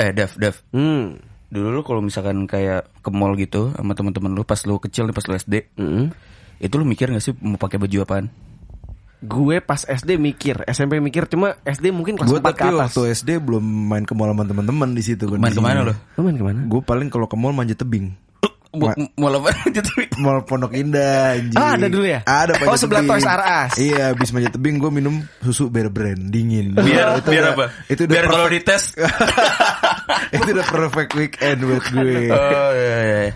Eh, Dev, Dev. Hmm. Dulu lu kalau misalkan kayak ke mall gitu sama teman-teman lu pas lu kecil nih pas lu SD, Hmm. itu lu mikir gak sih mau pakai baju apaan? Gue pas SD mikir, SMP mikir cuma SD mungkin kelas Gue 4 ke atas. waktu SD belum main ke mall sama teman-teman di situ. Main ke mana lu? Lu main ke mana? Gue paling kalau ke mall manjat tebing. Mau apa? Mall Pondok Indah anjing. Ah, ada dulu ya? Ada Oh, sebelah. Toys R Us. Iya, habis manjat tebing gue minum susu Bear Brand dingin. Biar Itu biar udah- apa? Itu udah biar kalau dites. itu udah perfect weekend buat gue. Oh iya iya.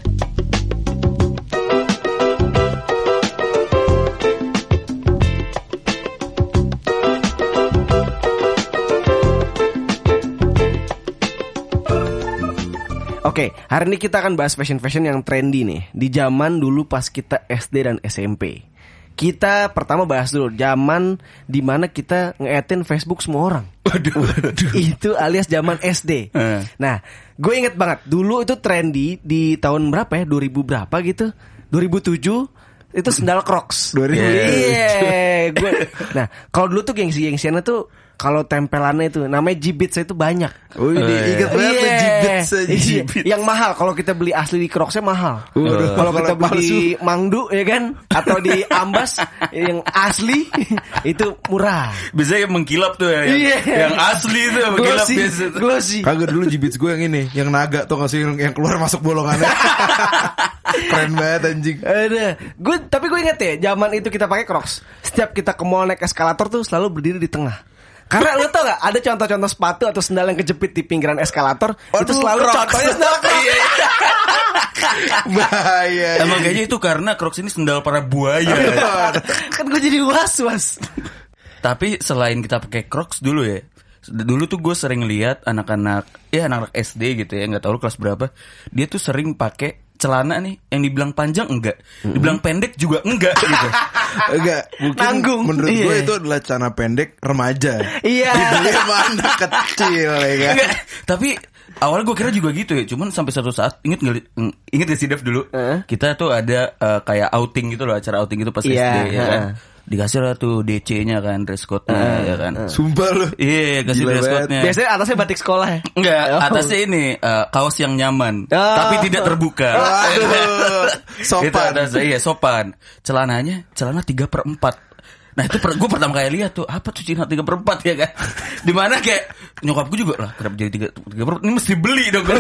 Oke, hari ini kita akan bahas fashion-fashion yang trendy nih Di zaman dulu pas kita SD dan SMP Kita pertama bahas dulu Zaman di mana kita ngeetin Facebook semua orang Waduh. Itu alias zaman SD Eh. Nah, gue inget banget Dulu itu trendy di tahun berapa ya? 2000 berapa gitu 2007 itu sendal Crocs 2000. Iya gue Nah, kalau dulu tuh gengsi-gengsiannya tuh kalau tempelannya itu namanya Jibbits itu banyak Oh, ini banget tuh Iya. jibit Iya. jibit. Yang mahal kalau kita beli asli di Crocsnya mahal. Waduh. Kalau kita beli di Mangdu ya kan atau di Ambas yang asli itu murah. Biasanya yang mengkilap tuh ya. Yang, Iya. yang asli tuh yang mengkilap Glossy, biasa glossy. Kagak dulu jibits gue yang ini, yang naga tuh nggak sih yang, yang keluar masuk bolongannya. Keren banget anjing. Ada. Gue tapi gue inget ya, zaman itu kita pakai Crocs. Setiap kita ke mall naik eskalator tuh selalu berdiri di tengah. Karena lu tau gak ada contoh-contoh sepatu atau sendal yang kejepit di pinggiran eskalator itu Waduh, selalu Crocs. contohnya sendal Crocs. Iya, iya. Bahaya. Emang kayaknya itu karena Crocs ini sendal para buaya. kan gue jadi was-was. Tapi selain kita pakai Crocs dulu ya. Dulu tuh gue sering lihat anak-anak ya anak-anak SD gitu ya, nggak tahu lu kelas berapa. Dia tuh sering pakai celana nih yang dibilang panjang enggak, dibilang pendek juga enggak gitu. Enggak, mungkin Nanggung. menurut gue Iya. itu adalah celana pendek remaja. Iya. Dibeli sama anak kecil ya kan. Enggak, tapi awalnya gue kira juga gitu ya. Cuman sampai satu saat inget nggak? Inget gak sih Dev dulu? Heeh. Kita tuh ada eh, kayak outing gitu loh, acara outing gitu pas Iya, SD ya kan. Dikasih lah tuh DC-nya kan, dress code-nya ya kan. Sumpah lu. Iya, kasih Gila dress code-nya. Biasanya atasnya batik sekolah ya. Enggak, Oh. atasnya ini eh, kaos yang nyaman, Oh. tapi tidak terbuka. Waduh, sopan. Itu atasnya, iya sopan. Celananya, celana 3 per 4 Nah itu gue pertama kali lihat tuh apa tuh celana tiga per empat ya kan? Di mana kayak nyokap gue juga lah kenapa jadi tiga tiga per Ini mesti beli dong kan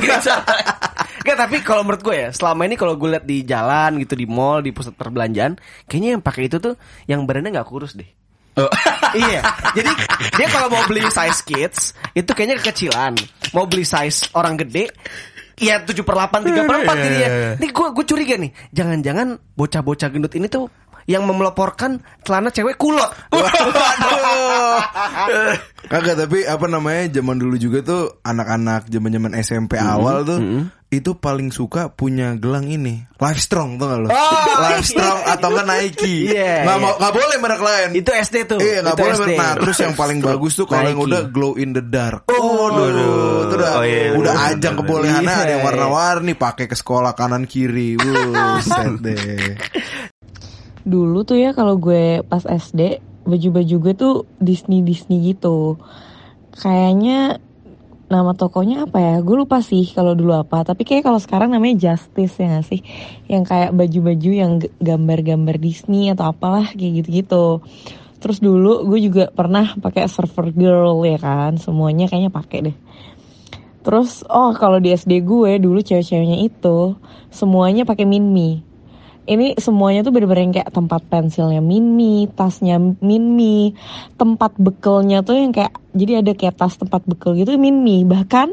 Enggak, tapi kalau menurut gue ya, selama ini kalau gue lihat di jalan gitu di mall, di pusat perbelanjaan, kayaknya yang pakai itu tuh yang badannya nggak kurus deh. Oh. iya. Jadi dia kalau mau beli size kids itu kayaknya kekecilan. Mau beli size orang gede Ya 7 per 8, 3 per 4 Iya, jadinya. iya, iya. Nih gue gue curiga nih. Jangan-jangan bocah-bocah gendut ini tuh yang memeloporkan celana cewek kulot. Kagak tapi apa namanya zaman dulu juga tuh anak-anak zaman-zaman SMP awal tuh itu paling suka punya gelang ini Live Strong tuh gak lo? Oh, Live Strong atau enggak Nike? Iya, nggak iya. mau nggak boleh merek lain. Itu SD tuh. Iya nggak boleh. SD. Nah terus yang paling bagus tuh kalau yang udah glow in the dark. Oh, Waduh, itu udah Oh, iya, udah bener, ajang kebolehannya Iya, ada yang iya. warna-warni pakai ke sekolah kanan kiri. Buset deh. Dulu tuh ya kalau gue pas SD baju-baju gue tuh Disney Disney gitu. Kayaknya nama tokonya apa ya? Gue lupa sih kalau dulu apa. Tapi kayak kalau sekarang namanya Justice ya gak sih? Yang kayak baju-baju yang gambar-gambar Disney atau apalah kayak gitu-gitu. Terus dulu gue juga pernah pakai Surfer Girl ya kan. Semuanya kayaknya pakai deh. Terus oh kalau di SD gue dulu cewek-ceweknya itu semuanya pakai Minmi. Ini semuanya tuh bener-bener yang kayak tempat pensilnya Minmi, tasnya Minmi, tempat bekelnya tuh yang kayak jadi ada kayak tas tempat bekel gitu Minmi. Bahkan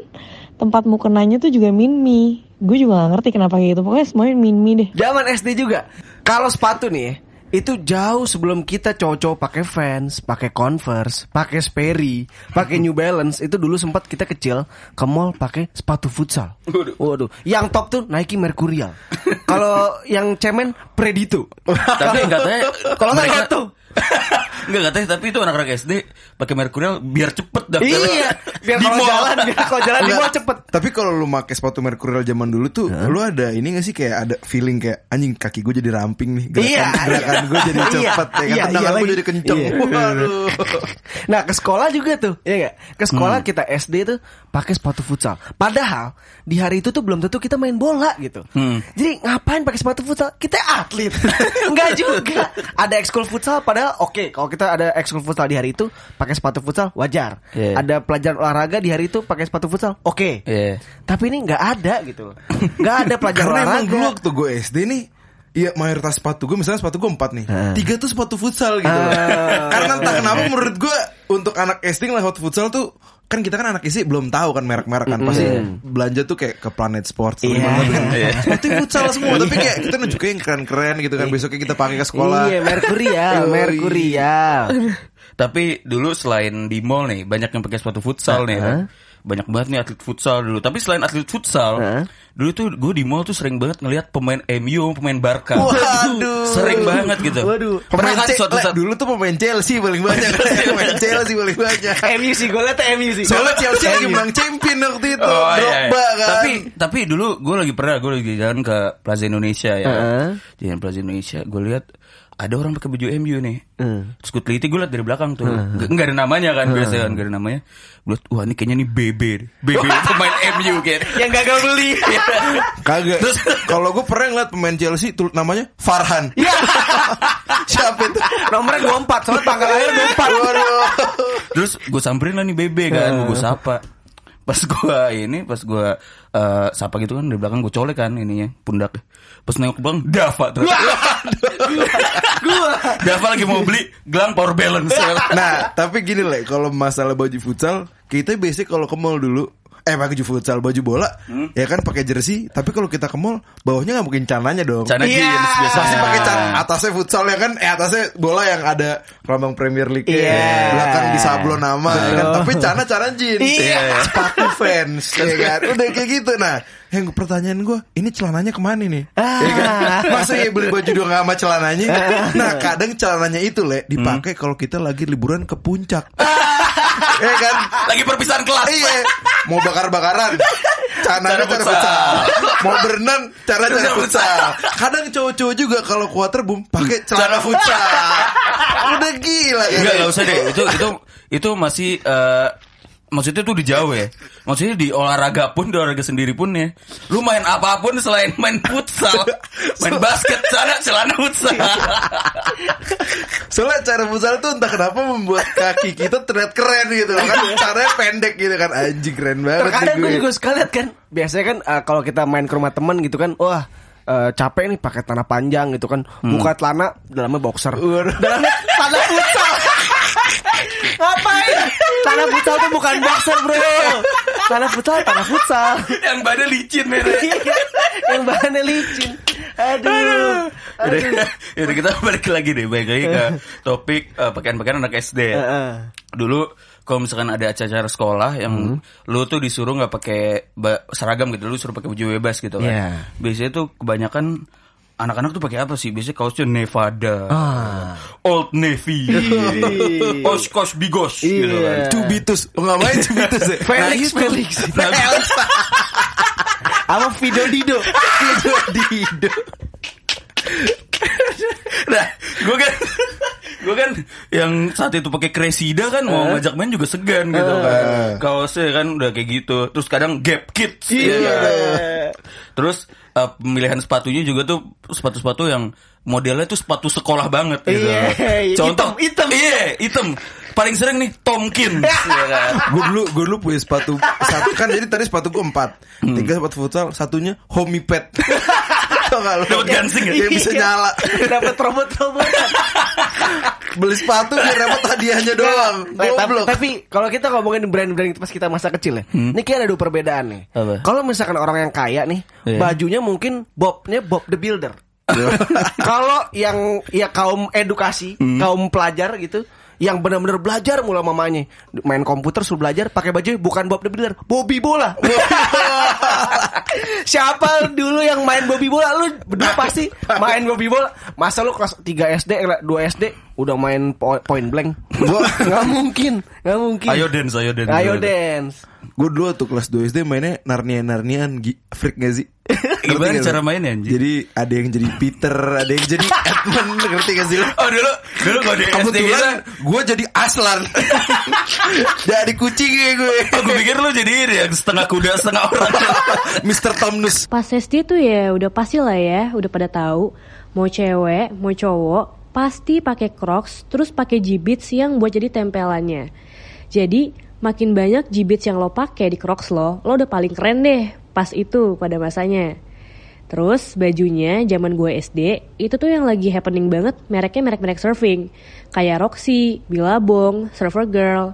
tempat mukenanya tuh juga Minmi. Gue juga gak ngerti kenapa kayak gitu. Pokoknya semuanya Minmi deh. Zaman SD juga. Kalau sepatu nih, ya, itu jauh sebelum kita cowok-cowok pakai Vans, pakai Converse, pakai Sperry, pakai New Balance. Itu dulu sempat kita kecil ke mall pakai sepatu futsal. Waduh. Yang top tuh Nike Mercurial. Kalau yang cemen Predito. Tapi katanya Kalau mereka Gato. Enggak katanya tapi itu anak-anak SD pakai Mercurial biar cepet daftar. Iya, biar kalau jalan, biar kalau jalan di Enggak, mall cepet. Tapi kalau lu pakai sepatu Mercurial zaman dulu tuh, lu ada ini gak sih kayak ada feeling kayak anjing kaki gue jadi ramping nih, gerakan Iya, gerakan iya. gue jadi Iya, cepet ya kan, iya, tendangan iya gue lagi. jadi kenceng. Iya. Waduh. Nah ke sekolah juga tuh, ya gak? Ke sekolah kita SD tuh pakai sepatu futsal. Padahal di hari itu tuh belum tentu kita main bola gitu. Hmm. Jadi ngapain pakai sepatu futsal? Kita atlet, nggak juga. Ada ekskul futsal, padahal oke kalau kita ada ekskul futsal di hari itu pakai sepatu futsal wajar. Iya. Ada pelajaran olahraga di hari itu pakai sepatu futsal, oke. Iya. Tapi ini nggak ada gitu. Nggak ada pelajaran Karena emang olahraga. dulu waktu gue SD nih Iya mayoritas sepatu gue misalnya sepatu gue empat nih Tiga tuh sepatu futsal gitu loh. Karena entah kenapa menurut gue Untuk anak SD sepatu futsal tuh Kan kita kan anak SD belum tahu kan merek-merek kan Pasti belanja tuh kayak ke Planet Sports Iya. Sepatu futsal semua Tapi kayak kita nunjukin yang keren-keren gitu kan Besoknya kita pakai ke sekolah Iya, Merkurial, Yoi. Merkurial. Tapi dulu selain di mall nih banyak yang pakai sepatu futsal nih. kan. Banyak banget nih atlet futsal dulu. Tapi selain atlet futsal, Hah? dulu tuh gue di mall tuh sering banget ngelihat pemain MU, pemain Barca. Waduh. Sering banget gitu. Waduh. Pernah Pemain kan suatu saat dulu tuh pemain Chelsea paling banyak Pemain Chelsea paling banyak MU sih, gue liat MU sih. Soalnya Chelsea lagi menang champion waktu itu Oh, iya, iya. Drogba kan Tapi tapi dulu gue lagi pernah gue lagi jalan ke Plaza Indonesia ya. Heeh. Jalan Plaza Indonesia, gue lihat ada orang pakai baju MU nih. Hmm. Terus gue teliti gue liat dari belakang tuh. Nggak nggak ada namanya kan biasa kan, nggak ada namanya. Gue liat, wah ini kayaknya nih BB. BB pemain MU kayaknya. Yang gagal beli. Kagak. Terus kalau gue pernah ngeliat pemain Chelsea tuh namanya Farhan. Iya. Siapa itu? Nomornya 24, soalnya tanggal lahir 24. Waduh. Terus gue samperin lah nih BB kan, gue sapa. Pas gue ini, pas gue eh, sapa gitu kan dari belakang gue colek kan ininya pundak. Pas nengok belakang, Dava tuh. Dava lagi mau beli gelang power balance. Nah, tapi gini lah, kalau masalah baju futsal, kita biasanya kalau ke mall dulu eh pakai baju futsal, baju bola, Hmm? ya kan pakai jersey. Tapi kalau kita ke mall, bawahnya nggak mungkin cananya dong. Cana Iya. jeans biasanya. Pasti pakai can atasnya futsal ya kan, eh atasnya bola yang ada lambang Premier League, Iya. belakang di sablon nama, ya kan. Tapi cana cana jeans, Iya. sepatu fans, ya kan. Udah kayak gitu. Nah, yang pertanyaan gue, ini celananya ke mana nih? Ah. Ya kan? Masa ya beli baju doang sama celananya? Nah, kadang celananya itu le dipakai kalau kita lagi liburan ke puncak. Ya kan? Lagi perpisahan kelas. Iya, mau bakar-bakaran. Cara Cara cara futsal. futsal. Mau berenang cara cara Cara futsal. Kadang cowok-cowok juga kalau ke waterboom pakai celana futsal. Udah gila. Enggak, enggak usah deh. Itu itu itu masih eh, maksudnya tuh di jauh ya. Maksudnya di olahraga pun, di olahraga sendiri pun ya. Lu main apa pun selain main futsal, main basket, celana celana futsal. Soalnya cara futsal tuh entah kenapa membuat kaki kita terlihat keren gitu kan. Caranya pendek gitu kan. Anjing keren banget Terkadang gue gue. juga suka liat kan Biasanya kan eh, kalau kita main ke rumah temen gitu kan Wah eh, capek nih pakai tanah panjang gitu kan Buka celana dalamnya boxer Dalamnya tanah futsal Ngapain? Tanah futsal tuh bukan boxer bro Tanah futsal, tanah futsal Yang badan licin men. Iya, Yang bahannya licin Aduh Yaudah, yaudah, kita balik lagi deh, balik lagi ke topik eh, pakaian-pakaian anak SD ya. Heeh. Dulu kalau misalkan ada acara sekolah yang lu tuh disuruh nggak pakai seragam gitu, lu suruh pakai baju bebas gitu kan. Iya. Biasanya tuh kebanyakan anak-anak tuh pakai apa sih? Biasanya kaosnya Nevada, Ah. Old Navy, Oshkosh Bigos gitu Iya. kan. Cubitus. Oh, nggak main Cubitus ya? Felix, Nah. Felix. Felix. Sama Vido Dido Dido, Dido. Nah, gue kan gue kan yang saat itu pakai Cresida kan mau ngajak main juga segan gitu kan. Kaosnya kan udah kayak gitu. Terus kadang Gap Kids. Iya. ya kan. Terus eh, pemilihan sepatunya juga tuh sepatu-sepatu yang modelnya tuh sepatu sekolah banget gitu. Iya, Contoh hitam, hitam. Iya, hitam. Paling sering nih Tomkins ya kan. gue dulu gue dulu punya sepatu satu kan jadi tadi sepatu gue empat tiga sepatu futsal satunya homie pet Tau gak lu? Dapat gansing ya? Yang bisa nyala Dapat robot-robotan Beli sepatu biar dapat hadiahnya doang tapi, Goblok tapi kalau kita ngomongin brand-brand itu pas kita masa kecil ya, ini kayak ada dua perbedaan nih. Kalau misalkan orang yang kaya nih, Iya. bajunya mungkin Bobnya Bob the Builder. kalau yang ya kaum edukasi, kaum pelajar gitu, yang benar-benar belajar mulai mamanya. Main komputer suruh belajar pakai baju bukan Bob the Builder. Bobby bola. Siapa dulu yang main Bobby bola? Lu berdua pasti main Bobby bola. Masa lu kelas 3 SD eh, 2 SD udah main po- point blank. Gua nggak mungkin nggak mungkin. Ayo dance, ayo dance. ayo dance Gue dulu tuh kelas 2 SD mainnya Narnia-Narnian Freak gak sih? Gimana gak cara mainnya, anjing? Jadi ada yang jadi Peter Ada yang jadi Edmund Ngerti gak sih lu? Oh dulu, dulu kalau di SD gitu. Kebetulan gue jadi Aslan Jadi kucing ya gue Oh, gue pikir lu jadi ini yang setengah kuda, setengah orang. Mr. Tomnus Pas SD tuh ya udah pasti lah ya, udah pada tahu mau cewek, mau cowok pasti pakai Crocs, terus pakai Jibbitz yang buat jadi tempelannya. Jadi makin banyak Jibbitz yang lo pakai di Crocs lo, lo udah paling keren deh pas itu pada masanya. Terus bajunya zaman gue SD itu tuh yang lagi happening banget mereknya merek-merek surfing kayak Roxy, Billabong, Surfer Girl.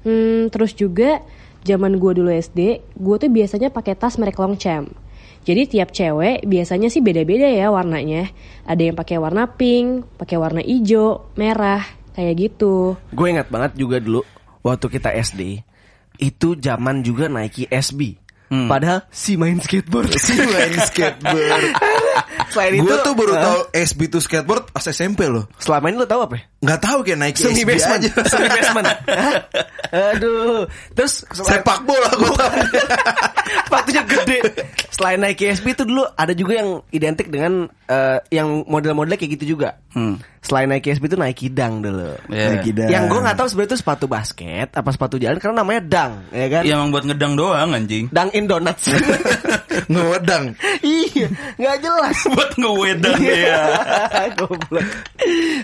Hmm, terus juga zaman gue dulu SD, gue tuh biasanya pakai tas merek Longchamp. Jadi tiap cewek biasanya sih beda-beda ya warnanya. Ada yang pakai warna pink, pakai warna hijau, merah, kayak gitu. Gue ingat banget juga dulu waktu kita SD itu zaman juga Nike SB. Padahal si main skateboard. Si main skateboard Selain itu, Gue tuh baru Hah? tahu SB itu skateboard pas SMP loh selama ini lo tahu apa? ya? Nggak tahu kayak naik Semi SB basement, aja semi basement. Aduh, terus Sepak bola gue tahu sepatunya. Selain Nike SB itu dulu ada juga yang identik dengan eh, yang model-modelnya kayak gitu juga. Hmm. Selain Nike SB itu Nike Dunk dulu. Iya. Nike Dunk. Yang gue nggak tahu sebenarnya itu sepatu basket apa sepatu jalan karena namanya Dunk, ya kan? Yang emang buat ngedang doang anjing. Dunk in donuts. Ngewedang iya, nggak jelas. buat ngewedang ya. Goblok.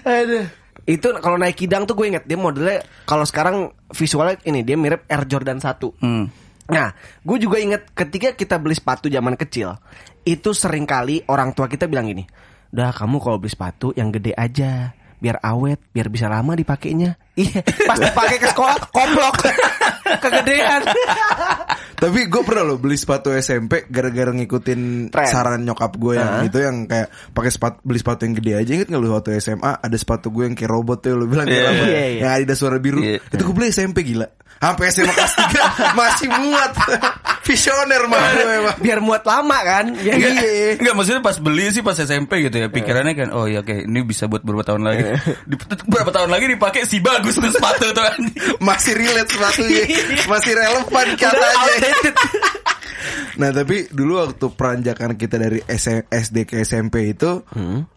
Aduh. Itu kalau Nike Dunk tuh gue inget dia modelnya kalau sekarang visualnya ini dia mirip Air Jordan 1. Hmm. Nah, gue juga inget ketika kita beli sepatu zaman kecil, itu sering kali orang tua kita bilang gini, udah kamu kalau beli sepatu yang gede aja, biar awet, biar bisa lama dipakainya. Iya, pas dipakai ke sekolah, koplok, kegedean. Tapi gue pernah loh beli sepatu SMP gara-gara ngikutin Tren. saran nyokap gue yang Hah? itu yang kayak pakai sepatu beli sepatu yang gede aja inget nggak lu waktu SMA ada sepatu gue yang kayak robot tuh lu bilang kayak Iya, robot iya, iya. yang ada suara biru Iya. itu gue beli SMP gila sampai SMA kelas 3 masih muat visioner mah Biar muat lama kan. Biar Enggak, Iya. enggak maksudnya pas beli sih pas SMP gitu ya pikirannya kan oh ya oke ini bisa buat beberapa tahun lagi Di- beberapa tahun lagi dipakai si bagus tuh sepatu tuh anjing. masih relate sepatunya masih relevan katanya. Nah tapi dulu waktu peranjakan kita dari S- SD ke SMP itu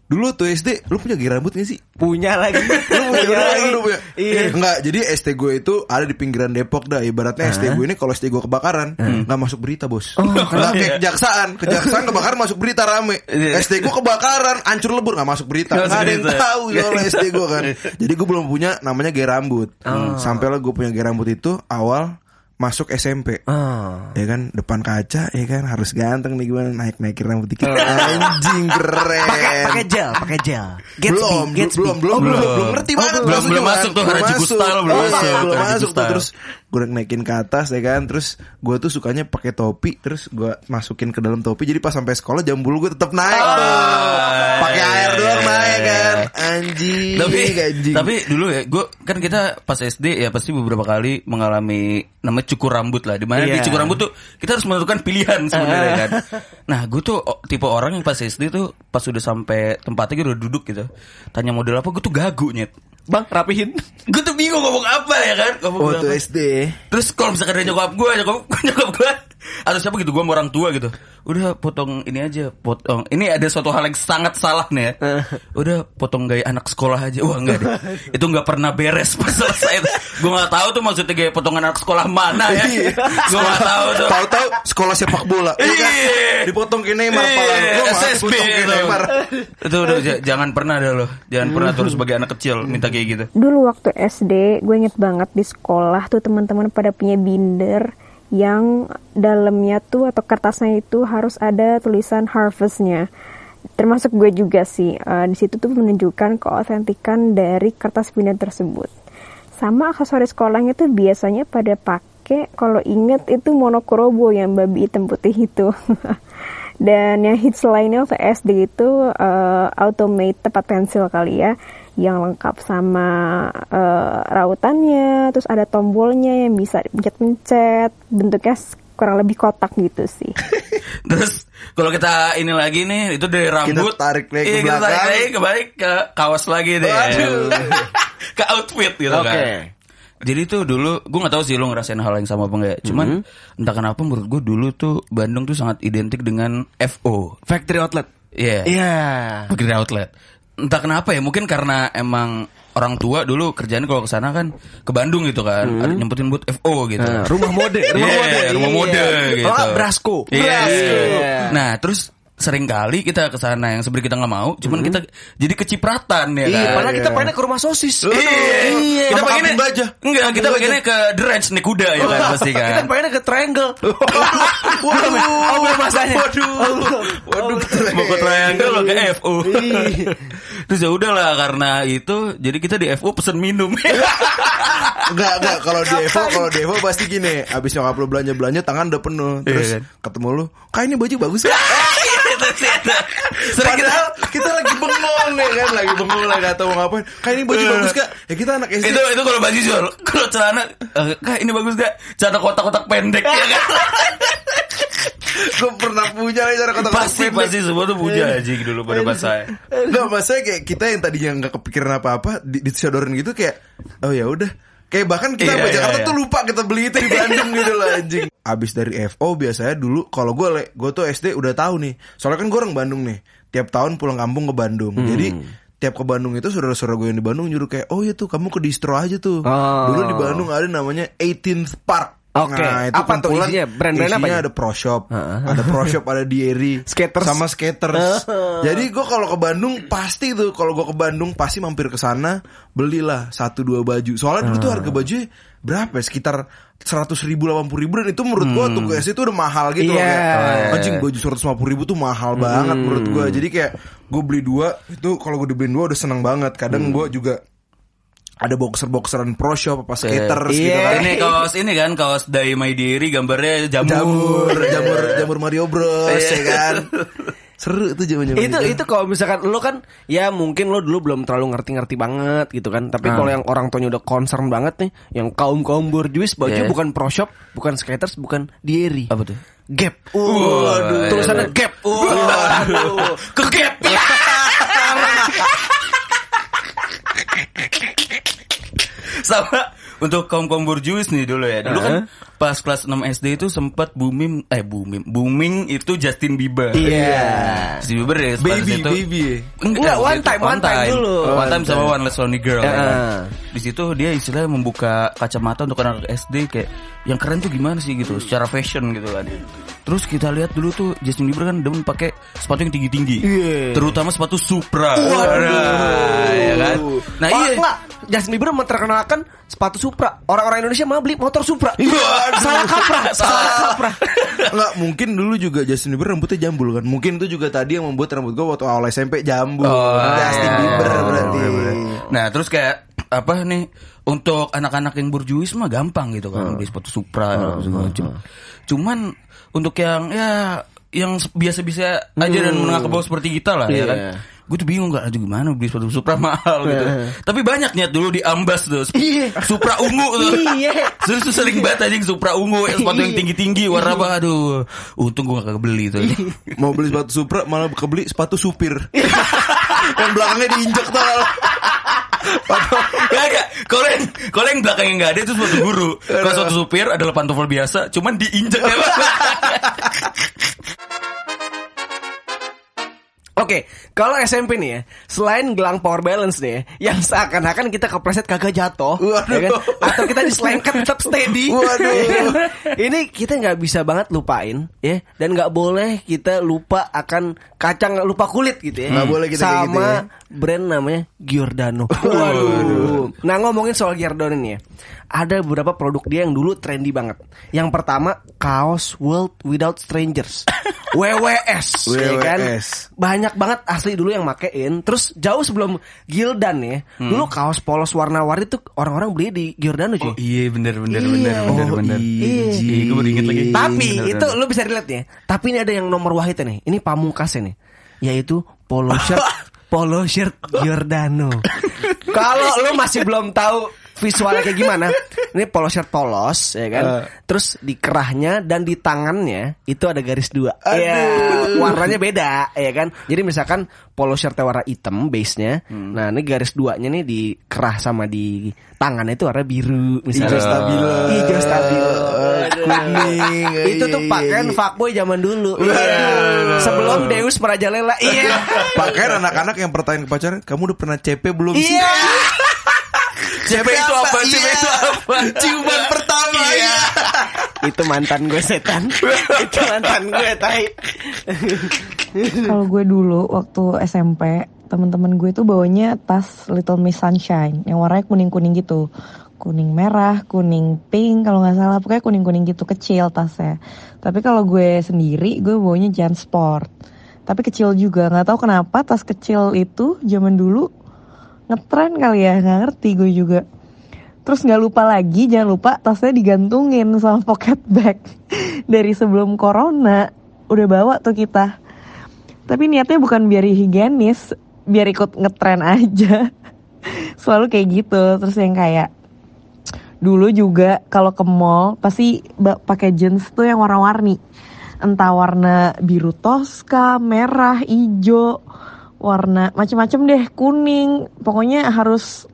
Dulu tuh SD Lu punya gigi rambut gak sih? Punya lagi. Lu punya, lagi. lu punya. Iya. Enggak, jadi SD gue itu ada di pinggiran Depok dah. Ibaratnya SD gue ini kalau SD gue kebakaran, nggak masuk berita bos. Nggak kayak kejaksaan, kejaksaan kebakaran masuk berita rame. Iya. SD gue kebakaran, hancur lebur nggak masuk berita. Nggak ada yang tahu soal SD gue kan. Jadi gue belum punya namanya gaya rambut. Sampailah gue punya gaya rambut itu awal masuk SMP. Ah. Ya kan depan kaca ya kan harus ganteng nih gimana naik naikin rambut dikit anjing keren Pakai pakai gel, pakai gel. Gatsby, belum, Gatsby. belum, belum, Oh, belum, belum, ngerti Oh, banget. belum, maksudnya belum kan. masuk tuh, masuk. style belum Iya, masuk, belum masuk tuh. style. Terus gue naikin ke atas ya kan, terus gue tuh sukanya pakai topi, terus gue masukin ke dalam topi. Jadi pas sampai sekolah jam bulu gue tetap naik Ah. tuh. Pakai air doang iya, naik iya. kan, anjing. tapi anjing. tapi dulu ya gue kan kita pas SD ya pasti beberapa kali mengalami namanya cukur rambut lah di mana di Iya. cukur rambut tuh kita harus menentukan pilihan sebenarnya kan nah gue tuh oh, tipe orang yang pas SD tuh pas udah sampai tempatnya gue udah duduk gitu tanya model apa gue tuh gagu nyet Bang, rapihin. gue tuh bingung ngomong apa ya kan ngomong waktu apa. SD. Terus kalau misalkan ada nyokap gue, nyokap, nyokap gue atau siapa gitu, gue sama orang tua gitu. Udah potong ini aja, potong. Ini ada suatu hal yang sangat salah nih ya. Udah potong gaya anak sekolah aja. Wah enggak deh. Itu nggak pernah beres pas selesai. gue nggak tahu tuh maksudnya gaya potongan anak sekolah mana ya. Iya. gue nggak tahu tuh. Tahu-tahu sekolah sepak bola. Iya kan? Iya. Dipotong ke Neymar Iya, SSB itu. Udah jangan pernah deh lo. Jangan pernah terus sebagai anak kecil minta kayak gitu. Dulu waktu SD, gue inget banget di sekolah tuh teman-teman pada punya binder yang dalamnya tuh atau kertasnya itu harus ada tulisan harvestnya. Termasuk gue juga sih. Eh, di situ tuh menunjukkan keautentikan dari kertas binder tersebut. Sama aksesoris sekolahnya tuh biasanya pada pakai kalau inget itu monokromo yang babi hitam putih itu. Dan yang hits lainnya waktu SD itu eh, automate tempat pensil kali ya yang lengkap sama eh, rautannya, terus ada tombolnya yang bisa pencet-pencet, bentuknya kurang lebih kotak gitu sih. Terus kalau kita ini lagi nih itu dari rambut tarik lagi ke iya, kita tarik belakang. lagi kembali ke kaos lagi deh. Ke outfit gitu Oke. kan. Jadi tuh dulu gue nggak tahu sih lu ngerasain hal yang sama apa enggak. Cuman Mm-hmm. entah kenapa menurut gue dulu tuh Bandung tuh sangat identik dengan FO. Factory outlet. Iya. Iya. Factory outlet. Entah kenapa ya, mungkin karena emang orang tua dulu kerjaan kalau ke sana kan ke Bandung gitu kan, ada nyempetin buat FO gitu. Nah, rumah mode, rumah Iya, mode, rumah mode gitu. Oh, Brasco. Iya. Brasco. Nah, terus sering kali kita ke sana yang sebenarnya kita nggak mau, cuman kita jadi kecipratan ya Iya, kan. padahal kita pengennya ke rumah sosis. Iya, kita pengennya gajah. Enggak, kita pengennya ke The Ranch naik kuda ya kan pasti Kita kan. pengennya ke triangle. Waduh, belum masanya. Waduh, waduh, Mau ke triangle lo ke FO. Iya. Terus ya udahlah karena itu jadi kita di FO pesen minum. Enggak, enggak. Kalau di Evo, kalau di Evo pasti gini. Abis nyokap lu belanja-belanja, tangan udah penuh. Terus Iya kan? ketemu lu, kak ini baju bagus ya? Sering kita kita lagi bengong nih kan, lagi bengong lagi gak tahu mau ngapain. Kak ini baju bagus kak? Ya kita anak SD. itu itu kalau baju jual kalau celana eh, kak ini bagus gak celana kotak-kotak pendek ya kan Gue pernah punya nih cara kata pasti pasti semua tuh punya aja dulu pada pas saya Enggak, maksudnya kayak kita yang tadinya nggak kepikiran apa-apa di disodorin gitu kayak oh ya udah. Kayak bahkan kita Iya, sampai iya, Jakarta iya. tuh lupa kita beli itu di Bandung gitu loh anjing. Abis dari FO biasanya dulu kalau gue gue tuh SD udah tahu nih. Soalnya kan gue orang Bandung nih. Tiap tahun pulang kampung ke Bandung. Hmm. Jadi tiap ke Bandung itu saudara-saudara gue yang di Bandung nyuruh kayak oh ya tuh kamu ke distro aja tuh. Oh. Dulu di Bandung ada namanya 18th Park. Oke. Apa tuh isinya? Brand-brand apa isinya ya? ada Pro Shop, ada Pro Shop, ada Dieri, Skaters. sama skaters. Jadi gue kalau ke Bandung pasti tuh kalau gue ke Bandung pasti mampir ke sana belilah satu dua baju. Soalnya dulu tuh harga baju berapa? ya? Sekitar seratus ribu, delapan puluh ribu dan itu menurut gue tuh SD itu udah mahal gitu loh Iya. kayak anjing baju seratus lima puluh ribu tuh mahal banget menurut gue. Jadi kayak gue beli dua itu kalau gue dibeliin dua udah seneng banget. Kadang gue juga ada boxer-boxeran pro shop apa skaters gitu Iya. kan. ini kaos ini kan kaos dari My Dairy gambarnya jamur. Jamur jamur jamur Mario Bros ya kan. Seru tuh zaman zaman itu itu kalau misalkan lo kan ya mungkin lo dulu belum terlalu ngerti-ngerti banget gitu kan. Tapi kalau yang orang tuanya udah concern banget nih yang kaum kaum borjuis baju Iya. bukan pro shop bukan skaters bukan dieri. Apa tuh? Gap. Waduh. tulisannya gap. Waduh. Ke gap sama untuk kaum kaum borjuis nih dulu ya dulu kan pas kelas 6 SD itu sempat booming eh booming booming itu Justin Bieber Iya. Justin Bieber ya Baby, situ- baby. Enggak, one itu time, one time dulu. one time sama one less lonely girl ya kan. Di situ dia istilahnya membuka kacamata untuk anak SD kayak yang keren tuh gimana sih gitu secara fashion gitu kan terus kita lihat dulu tuh Justin Bieber kan demen pakai sepatu yang tinggi tinggi Iya. terutama sepatu Supra Waduh. Nah, ya kan nah oh, iya enggak Justin Bieber memperkenalkan sepatu Supra orang-orang Indonesia malah beli motor Supra salah kaprah salah kaprah Enggak, mungkin dulu juga Justin Bieber rambutnya jambul kan. Mungkin itu juga tadi yang membuat rambut gue waktu awal SMP jambul. Oh, Justin iya. Bieber berarti. Nah terus kayak apa nih untuk anak-anak yang berjuis mah gampang gitu Hmm. kan beli sepatu Supra segala macam. Cuman untuk yang ya yang biasa-biasa aja dan menengah ke bawah seperti kita lah ya Hmm. Iya. kan. Gue tuh bingung gak aduh gimana beli sepatu Supra mahal gitu. Tapi banyak niat dulu di Ambas tuh. Iya. Supra ungu tuh. Iya. Terus tuh sering banget anjing Supra ungu sepatu yang tinggi-tinggi warna apa aduh. Untung gue gak kebeli tuh. Mau beli sepatu Supra malah kebeli sepatu supir. yang belakangnya diinjek tuh. Gak, gak. Kalau yang, kalau yang belakangnya nggak ada itu sepatu guru. Kalau sepatu supir adalah pantofel biasa, cuman diinjek ya. Oke, kalau SMP nih ya, selain gelang power balance nih ya, yang seakan-akan kita kepleset kagak jatuh, ya kan? Atau kita diselengkat tetap steady. Waduh. ya kan? Ini kita nggak bisa banget lupain ya, dan nggak boleh kita lupa akan kacang lupa kulit gitu ya. Nggak boleh kita kayak Sama gitu ya. brand namanya Giordano. Waduh. Nah ngomongin soal Giordano nih ya, ada beberapa produk dia yang dulu trendy banget. Yang pertama kaos World Without Strangers. WWS, ya kan? WWS. banyak banget asli dulu yang makein. Terus jauh sebelum Gildan ya, dulu kaos polos warna-warni tuh orang-orang beli di Giordano cuy. Iya bener bener Iya. bener bener Oh, bener. iya. Iya, gue baru inget lagi. Tapi Bener, itu bener. lu bisa relate ya. Tapi ini ada yang nomor wahidnya nih. Ini pamungkasnya nih. Yaitu polo shirt polo shirt Giordano. Kalau lu masih belum tahu visualnya kayak gimana, ini polo shirt polos ya kan. Eh. Terus di kerahnya dan di tangannya itu ada garis dua. Iya, warnanya beda ya kan. Jadi misalkan polo shirtnya warna hitam base-nya. Hmm. Nah, ini garis duanya nih di kerah sama di tangannya itu warna biru misalnya. Hijau stabilo. Hijau stabilo. Kuning. itu tuh pakaian fuckboy zaman dulu. Iya. Sebelum Deus merajalela. Iya. Pakaian anak-anak yang pertanyaan ke pacarnya, kamu udah pernah CP belum sih? Iya. CP itu apa? CP Iya. itu apa? Ciuman pertama ya. itu mantan gue setan. itu mantan gue tai. Kalau gue dulu waktu SMP, teman-teman gue tuh bawanya tas Little Miss Sunshine yang warnanya kuning-kuning gitu. Kuning merah, kuning pink kalau nggak salah, pokoknya kuning-kuning gitu kecil tasnya. Tapi kalau gue sendiri, gue bawanya Jansport. Tapi kecil juga, nggak tahu kenapa tas kecil itu zaman dulu ngetren kali ya, nggak ngerti gue juga. Terus nggak lupa lagi, jangan lupa tasnya digantungin sama pocket bag dari sebelum corona. Udah bawa tuh kita. Tapi niatnya bukan biar higienis, biar ikut ngetren aja. Selalu kayak gitu. Terus yang kayak dulu juga kalau ke mall pasti pakai jeans tuh yang warna-warni. Entah warna biru toska, merah, hijau, warna macem-macem deh, kuning. Pokoknya harus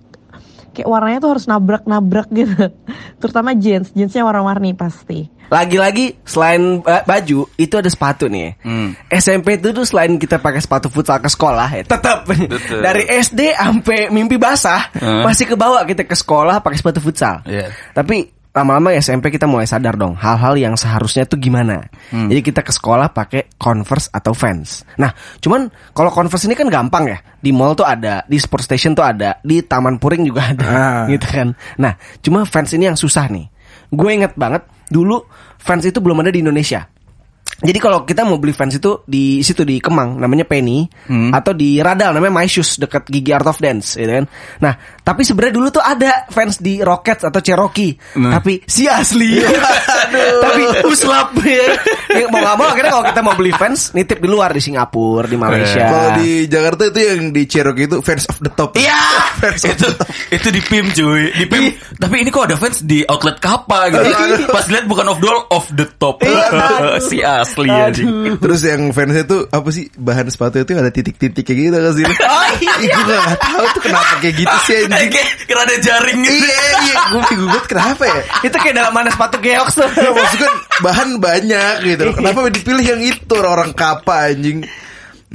kayak warnanya tuh harus nabrak-nabrak gitu. Terutama jeans, jeansnya warna-warni pasti. Lagi-lagi selain baju itu ada sepatu nih. Hmm. SMP itu tuh selain kita pakai sepatu futsal ke sekolah ya, tetap dari SD sampai mimpi basah Heeh. masih kebawa kita ke sekolah pakai sepatu futsal. Iya. Tapi lama-lama ya SMP kita mulai sadar dong hal-hal yang seharusnya tuh gimana. Hmm. Jadi kita ke sekolah pakai Converse atau Vans. Nah, cuman kalau Converse ini kan gampang ya. Di mall tuh ada, di sport station tuh ada, di Taman Puring juga ada, Ah. gitu kan. Nah, cuma Vans ini yang susah nih. Gue inget banget dulu Vans itu belum ada di Indonesia. Jadi kalau kita mau beli fans itu di situ di Kemang namanya Penny Hmm. atau di Radal namanya My Shoes dekat Gigi Art of Dance gitu kan. Nah, tapi sebenarnya dulu tuh ada fans di Rockets atau Cherokee, Nah. tapi si asli. tapi uslap ya. Ya, mau gak mau akhirnya kalau kita mau beli fans nitip di luar di Singapura, di Malaysia. Kalau di Jakarta itu yang di Cherokee itu fans of the top. Iya. Fans of itu the top. itu di PIM cuy di PIM tapi ini kok ada fans di outlet kappa gitu pas lihat bukan off door off the top si asli ya Terus yang fansnya tuh apa sih bahan sepatu itu ada titik-titik kayak gitu kan sih? Oh, iya. Gue gak tau tuh kenapa kayak gitu sih anjing. kayak kira ada jaring gitu Iya iya gue bingung banget kenapa ya? itu kayak dalam mana sepatu geox tuh. Ya, maksudnya kan bahan banyak gitu. Kenapa dipilih yang itu orang kapa anjing?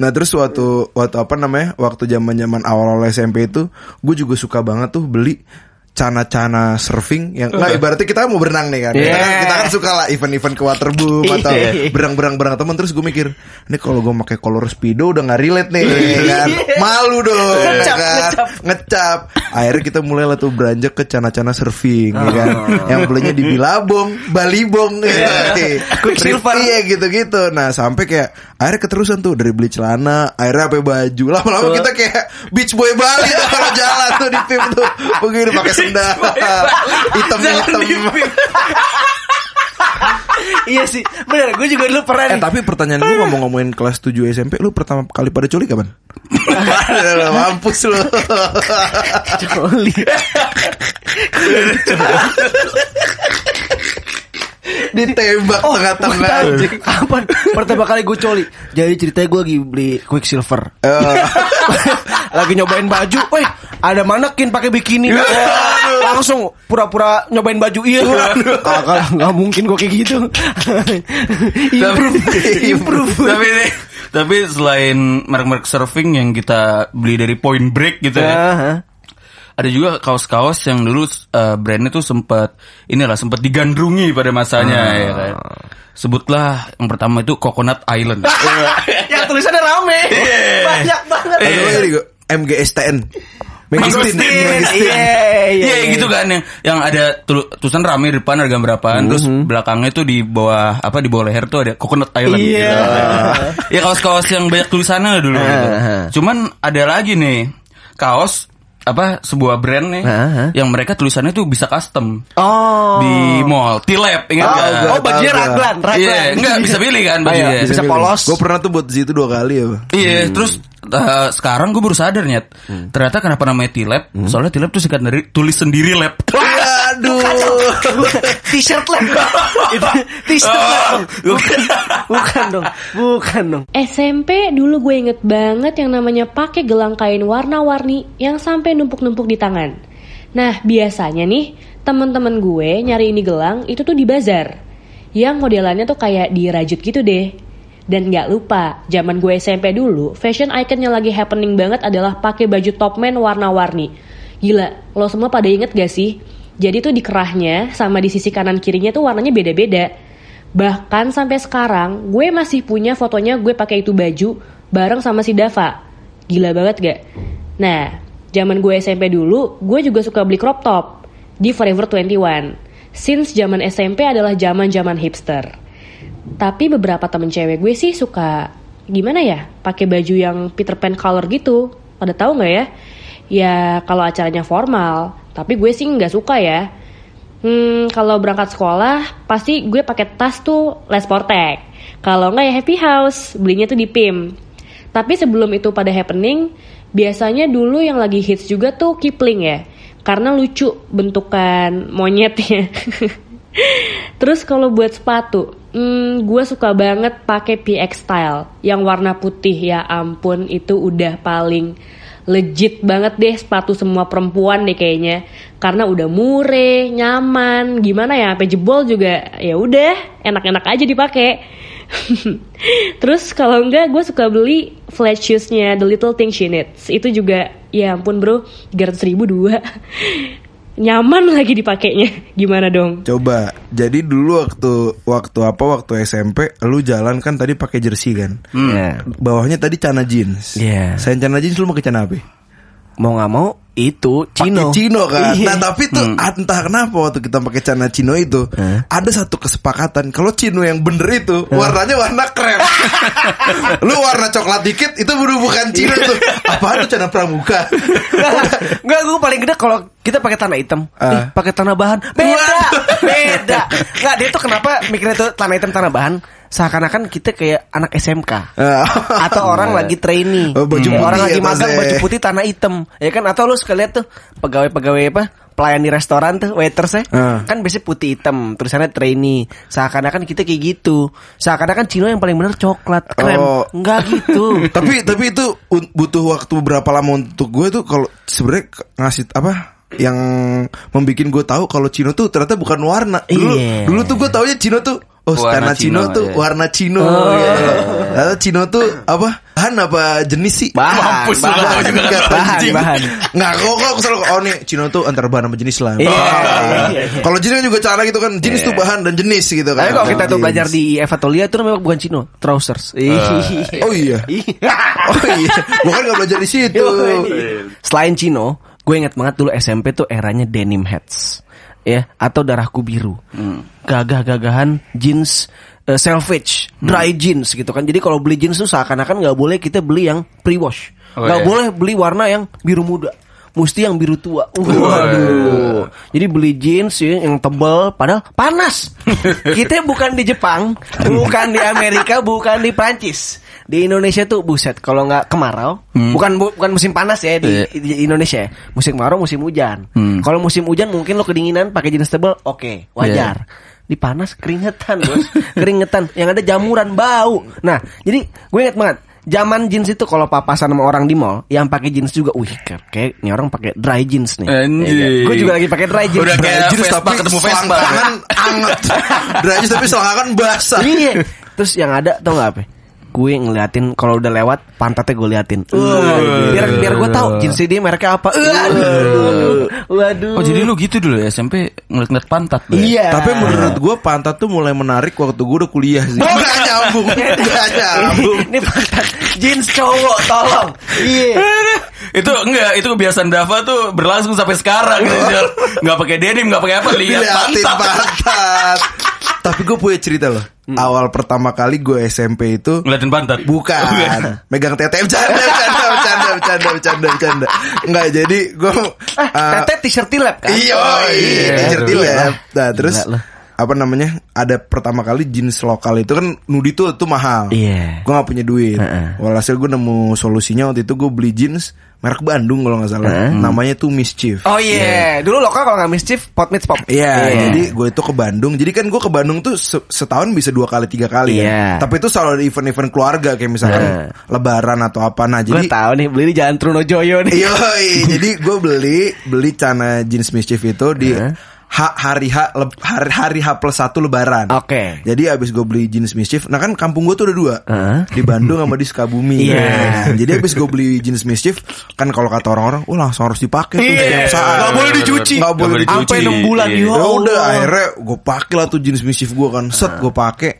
Nah terus waktu waktu apa namanya waktu zaman zaman awal awal SMP itu gue juga suka banget tuh beli cana-cana surfing yang nggak ibaratnya kita mau berenang nih kan. Kita, kan Yeah. kita kan suka lah event-event ke waterboom atau Iya. berang-berang berang teman. Terus gue mikir ini kalau gue pakai color speedo udah nggak relate nih. Kan? Malu dong ya Ngecap, kan? ngecap. ngecap. Akhirnya kita mulai lah tuh beranjak ke cana-cana surfing ya kan? Yang belinya di Bilabong Balibong ya. Quicksilver. iya. Gitu-gitu. Nah sampai kayak akhirnya keterusan tuh dari beli celana akhirnya sampai baju. Lama-lama kita kayak beach boy Bali tuh kalau jalan tuh di PIM tuh. Begini pakai sendal hitam-hitam iya sih, bener. Gue juga dulu pernah Eh nih. tapi pertanyaan gue ngomong-ngomongin kelas 7 SMP Lu pertama kali pada culik kapan? Mampus lu Coli. Ditembak Oh, tengah-tengah anjing. Kapan? Pertama kali gue coli. Jadi ceritanya gue lagi beli Quicksilver. Eh, lagi nyobain baju, weh ada manekin pakai bikini. Wah, langsung pura-pura nyobain baju. Iya. Kagak nggak mungkin gue kayak gitu. improve, improve. tapi ini- tapi selain merek-merek surfing yang kita beli dari Point Break gitu ya Aha. Ada juga kaos-kaos yang dulu eh, brandnya tuh sempat inilah sempat digandrungi pada masanya ya kan. Sebutlah yang pertama itu Coconut Island. Yang tulisannya rame. Banyak banget. Ada lagi nih, MGSTN Mangistin Iya, iya, Iya iya. gitu kan yang yang ada tul- tulisan rame di depan harga berapaan terus belakangnya tuh di bawah apa di bawah leher tuh ada Coconut Island Iya. gitu. Ya kaos-kaos yang banyak tulisannya dulu gitu. Cuman ada lagi nih kaos apa sebuah brand nih Hah? yang mereka tulisannya tuh bisa custom Oh. di mall T-Lab ingat Oh, nggak? gua Oh, bajunya raglan, raglan. Iya, enggak bisa pilih kan bajunya. Iya, bisa polos. Gue pernah tuh buat di situ dua kali ya. Bang. Iya, terus uh, sekarang gue baru sadar nyet. Hmm. Ternyata kenapa namanya T-Lab? Soalnya T-Lab tuh singkat dari tulis sendiri lab. Aduh. T-shirt. Itu T-shirt lab. Bukan. Bukan dong. Bukan dong. SMP dulu gue inget banget yang namanya pakai gelang kain warna-warni yang sampai numpuk-numpuk di tangan. Nah biasanya nih temen-temen gue nyari ini gelang itu tuh di bazar. Yang modelannya tuh kayak dirajut gitu deh. Dan nggak lupa, zaman gue SMP dulu, fashion icon yang lagi happening banget adalah pakai baju topman warna-warni. Gila, lo semua pada inget gak sih? Jadi tuh di kerahnya sama di sisi kanan kirinya tuh warnanya beda-beda. Bahkan sampai sekarang gue masih punya fotonya gue pakai itu baju bareng sama si Dava. Gila banget gak? Nah, zaman gue SMP dulu, gue juga suka beli crop top di Forever 21. Since zaman SMP adalah zaman-zaman hipster. Tapi beberapa temen cewek gue sih suka gimana ya, pakai baju yang Peter Pan color gitu. Pada tahu nggak ya? Ya kalau acaranya formal, tapi gue sih nggak suka ya. Hmm, kalau berangkat sekolah pasti gue pakai tas tuh Les Portek. Kalau nggak ya Happy House, belinya tuh di PIM. Tapi sebelum itu pada happening, biasanya dulu yang lagi hits juga tuh Kipling ya. Karena lucu bentukan monyetnya. Terus kalau buat sepatu, hmm, gue suka banget pakai PX Style yang warna putih ya ampun itu udah paling legit banget deh sepatu semua perempuan deh kayaknya. Karena udah mure, nyaman, gimana ya sampai jebol juga ya udah enak-enak aja dipakai. Terus kalau enggak gue suka beli flat shoesnya The Little Thing She Needs. Itu juga ya ampun bro 300 ribu dua nyaman lagi dipakainya gimana dong? Coba. Jadi dulu waktu waktu apa waktu SMP lu jalan kan tadi pakai jersey kan. Iya. Bawahnya tadi cana jeans. Iya. Selain cana jeans lu pakai cana apa? Mau nggak mau itu Cino. Cino kan. Iya. Nah, tapi tuh entah kenapa waktu kita pakai cana Cino itu ada satu kesepakatan kalau Cino yang bener itu warnanya warna krem. lu warna coklat dikit itu baru bukan Cino tuh. Apaan tuh cana pramuka? Enggak, gue paling gede kalau kita pakai tanah hitam. Ih, pakai tanah bahan. Beda, beda. Enggak, dia tuh kenapa mikirnya tuh tanah hitam tanah bahan? Seakan-akan kita kayak anak SMK atau orang lagi trainee, Oh, baju putih orang lagi atasnya. magang baju putih tanah hitam, ya kan? Atau lu suka lihat tuh pegawai-pegawai apa? Pelayan di restoran tuh, waiters Ah. kan biasanya putih hitam, tulisannya trainee. Seakan-akan kita kayak gitu. Seakan-akan Cino yang paling bener coklat, krem. Oh. Enggak gitu. tapi tapi itu butuh waktu berapa lama untuk gue tuh kalau sebenarnya ngasih apa yang membuat gue tahu kalau Cino tuh ternyata bukan warna dulu Iya. dulu tuh gue taunya Cino tuh oh Warna karena Cino, Cino, tuh iya. warna Cino gitu. Lalu Cino tuh apa bahan apa jenis sih Bahan, Mampus bahan, gua juga nggak tahu, bahan, anjing. bahan. Nggak kok kok aku selalu oh nih Cino tuh antara bahan sama jenis lah. Iya, Ah. iya, iya. Kalau jenis juga cara gitu kan jenis tuh bahan dan jenis gitu kan. Tapi kalau kita tuh belajar di Eva Tolia itu namanya bukan Cino, trousers. Oh iya. Oh iya. Bukan nggak belajar di situ. Selain Cino, gue inget banget dulu SMP tuh eranya denim hats. Ya, atau darahku biru. Gagah-gagahan jeans eh, selvedge, dry jeans gitu kan. Jadi kalau beli jeans tuh seakan-akan nggak boleh kita beli yang pre-wash. Oh, Nggak iya. boleh beli warna yang biru muda. Mesti yang biru tua. Waduh. Jadi beli jeans ya, yang tebal padahal panas. Kita bukan di Jepang, bukan di Amerika, bukan di Prancis. Di Indonesia tuh buset kalau nggak kemarau, bukan bu- bukan musim panas ya di, Iya. di Indonesia. ya. Musim kemarau, musim hujan. Hmm. Kalau musim hujan mungkin lo kedinginan pakai jeans tebal, oke, wajar. Di panas keringetan, Bos. keringetan. Yang ada jamuran bau. Nah, jadi gue inget banget Zaman jeans itu kalau papasan sama orang di mall yang pakai jeans juga, wih kayak, ini orang pakai dry jeans nih. Anjing. Gue juga lagi pakai dry jeans. Udah Dry kayak Jeans Vespa tapi ketemu Vespa. selangkangan anget. Drajis tapi selangkangan basah. Iya. Terus yang ada tau gak apa? Gue ngeliatin kalau udah lewat pantatnya gue liatin. Waduh. Biar biar gue tahu jeans dia mereknya apa. Waduh. Waduh. Oh jadi lu gitu dulu ya SMP ngeliat-ngeliat pantat ya? Iya. Tapi menurut gue pantat tuh mulai menarik waktu gue udah kuliah sih. Gak nyambung, gak nyambung. Ini pantat jeans cowok, tolong. Iya. itu enggak itu kebiasaan Dava tuh berlangsung sampai sekarang. Nggak pakai denim, nggak pakai apa, lihat pantat. pantat. Tapi gue punya cerita loh. Awal pertama kali gue SMP itu Ngeliatin pantat. Bukan Megang tete Bercanda Bercanda Bercanda Bercanda Bercanda Bercanda Enggak jadi Gue uh, Tete t-shirt tilap kan? Iya iya. T-shirt Aduh, lab. Nah terus. Apa namanya Ada pertama kali jeans lokal itu kan Nudi tuh tuh mahal Iya. Gue gak punya duit Heeh. Walhasil gue nemu solusinya Waktu itu gue beli jeans Merek Bandung kalau gak salah Namanya tuh Mischief Oh iya, dulu lokal kalau nggak mischief, pot meets pop. Iya, jadi gue itu ke Bandung. Jadi kan gue ke Bandung tuh se- setahun bisa dua kali tiga kali Iya. ya. Tapi itu selalu ada event-event keluarga kayak misalkan Nah. Lebaran atau apa. Nah gue jadi tahu nih beli di Jalan Trunojoyo nih. Iya, jadi gue beli beli cana jeans mischief itu di ha- hari H hari hari H plus satu Lebaran. Oke. Jadi abis gue beli jeans mischief, nah kan kampung gue tuh ada dua, Heeh. di Bandung sama di Sukabumi. Iya. Nah, jadi abis gue beli jeans mischief, kan kalau kata orang-orang, wah langsung harus dipakai tuh Iya. setiap saat. Nggak boleh dicuci. Nggak boleh dicuci. Sampai enam bulan, Iya. ya udah akhirnya gue pakai lah tuh jeans mischief gue kan set gue pakai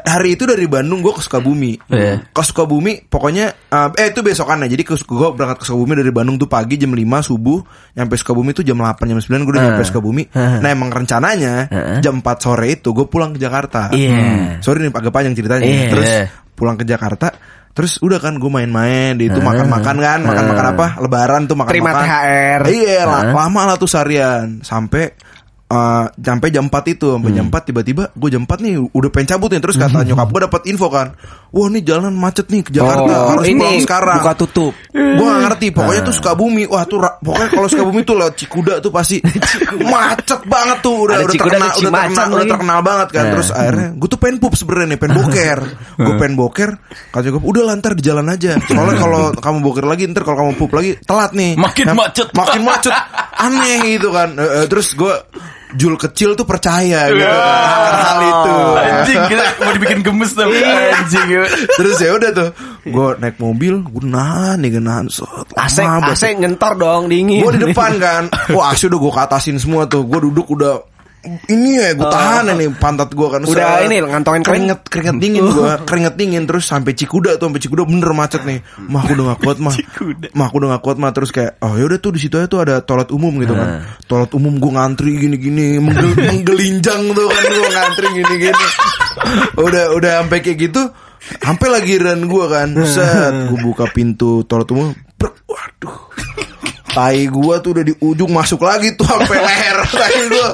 hari itu dari Bandung gue ke Sukabumi Iya. ke Sukabumi pokoknya uh, eh itu besokannya jadi ke gue berangkat ke Sukabumi dari Bandung tuh pagi jam 5 subuh nyampe Sukabumi tuh jam 8 jam 9 gue udah nyampe Sukabumi nah emang rencananya jam 4 sore itu gue pulang ke Jakarta Iya. sorry nih agak panjang ceritanya Iya. terus Iya. pulang ke Jakarta Terus udah kan gue main-main di itu makan-makan kan, makan-makan apa? Lebaran tuh makan-makan. Terima THR. Iya, la- lama lah tuh seharian sampai eh, sampai jam 4 itu, sampai jam 4 tiba-tiba gue jam 4 nih udah pengen cabut nih terus kata nyokap gue dapat info kan. Wah, nih jalan macet nih ke Jakarta, Oh, harus ini pulang sekarang. buka tutup. Gue gak ngerti, pokoknya tuh Sukabumi. Wah, tuh pokoknya kalau Sukabumi tuh lewat Cikuda tuh pasti macet banget tuh, udah Ada udah Cikuda, terkenal, udah terkenal, udah terkenal banget kan. Terus akhirnya gue tuh pengen pup sebenarnya nih, pengen boker. gue pengen boker, kata nyokap, udah lantar di jalan aja. Soalnya kalau kamu boker lagi, ntar kalau kamu pup lagi telat nih. Makin Nah, macet. Makin macet. Aneh gitu kan. Eh, eh, terus gue Jul kecil tuh percaya gitu kan akan hal itu. Anjing kita mau dibikin gemes tapi anjing. Terus ya udah tuh, gue naik mobil, gue nahan nih nahan. AC, AC banget. nyentor dong dingin. Gue di depan kan, wah AC udah gue katasin semua tuh, gue duduk udah ini ya gue tahan nih pantat gue kan. Oh. Udah ini, ngantongin keringet keringet dingin gue keringet dingin terus sampai Cikuda tuh sampai Cikuda bener macet nih. Mah aku udah gak kuat mah. Mah aku udah gak kuat mah. Terus kayak oh yaudah tuh di situ aja tuh ada toilet umum gitu kan. Toilet umum gue ngantri gini gini menggel, menggelinjang tuh kan gue ngantri gini gini udah udah sampai kayak gitu sampai lagi ran gue kan set gue buka pintu toilet umum Tai gua tuh udah di ujung masuk lagi tuh sampai leher Tai gua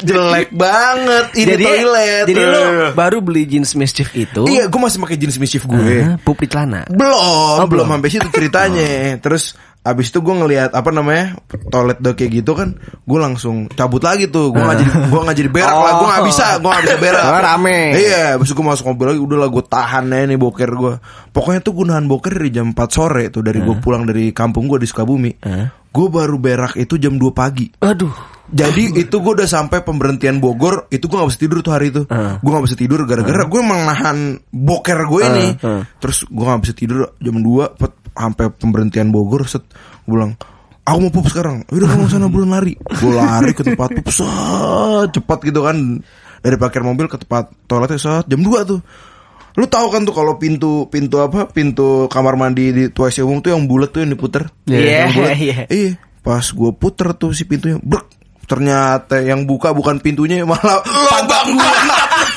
jelek banget ini jadi, toilet. jadi lu baru beli jeans mischief itu. Iya, gue masih pakai jeans mischief gue. Hah, pup di celana. Belum, belum belum. sampai situ ceritanya. Terus abis itu gue ngelihat apa namanya toilet udah kayak gitu kan, gue langsung cabut lagi tuh. Gue nggak jadi gue nggak jadi berak lah. Gue nggak bisa, gue nggak bisa berak. Oh, rame. Iya, abis itu gue masuk mobil lagi. Udahlah gue tahan aja nih boker gue. Pokoknya tuh gue nahan boker dari jam 4 sore tuh dari gue pulang dari kampung gue di Sukabumi. Gue baru berak itu jam 2 pagi. Aduh. Jadi itu gue udah sampai pemberhentian Bogor Itu gue gak bisa tidur tuh hari itu. Gue gak bisa tidur gara-gara gue emang nahan boker gue ini. Terus gue gak bisa tidur jam 2 pet, Sampai pemberhentian Bogor set. Gue bilang Aku mau pup sekarang. Udah kamu sana buruan lari. Gue lari ke tempat pup set, Cepat gitu kan. Dari parkir mobil ke tempat toiletnya set, Jam 2 tuh. Lu tahu kan tuh kalau pintu pintu apa pintu kamar mandi di WC umum tuh yang bulat tuh yang diputer. Iya, bulat. iya. Iya, pas gue puter tuh si pintunya, brek. Ternyata yang buka bukan pintunya malah pantat gue.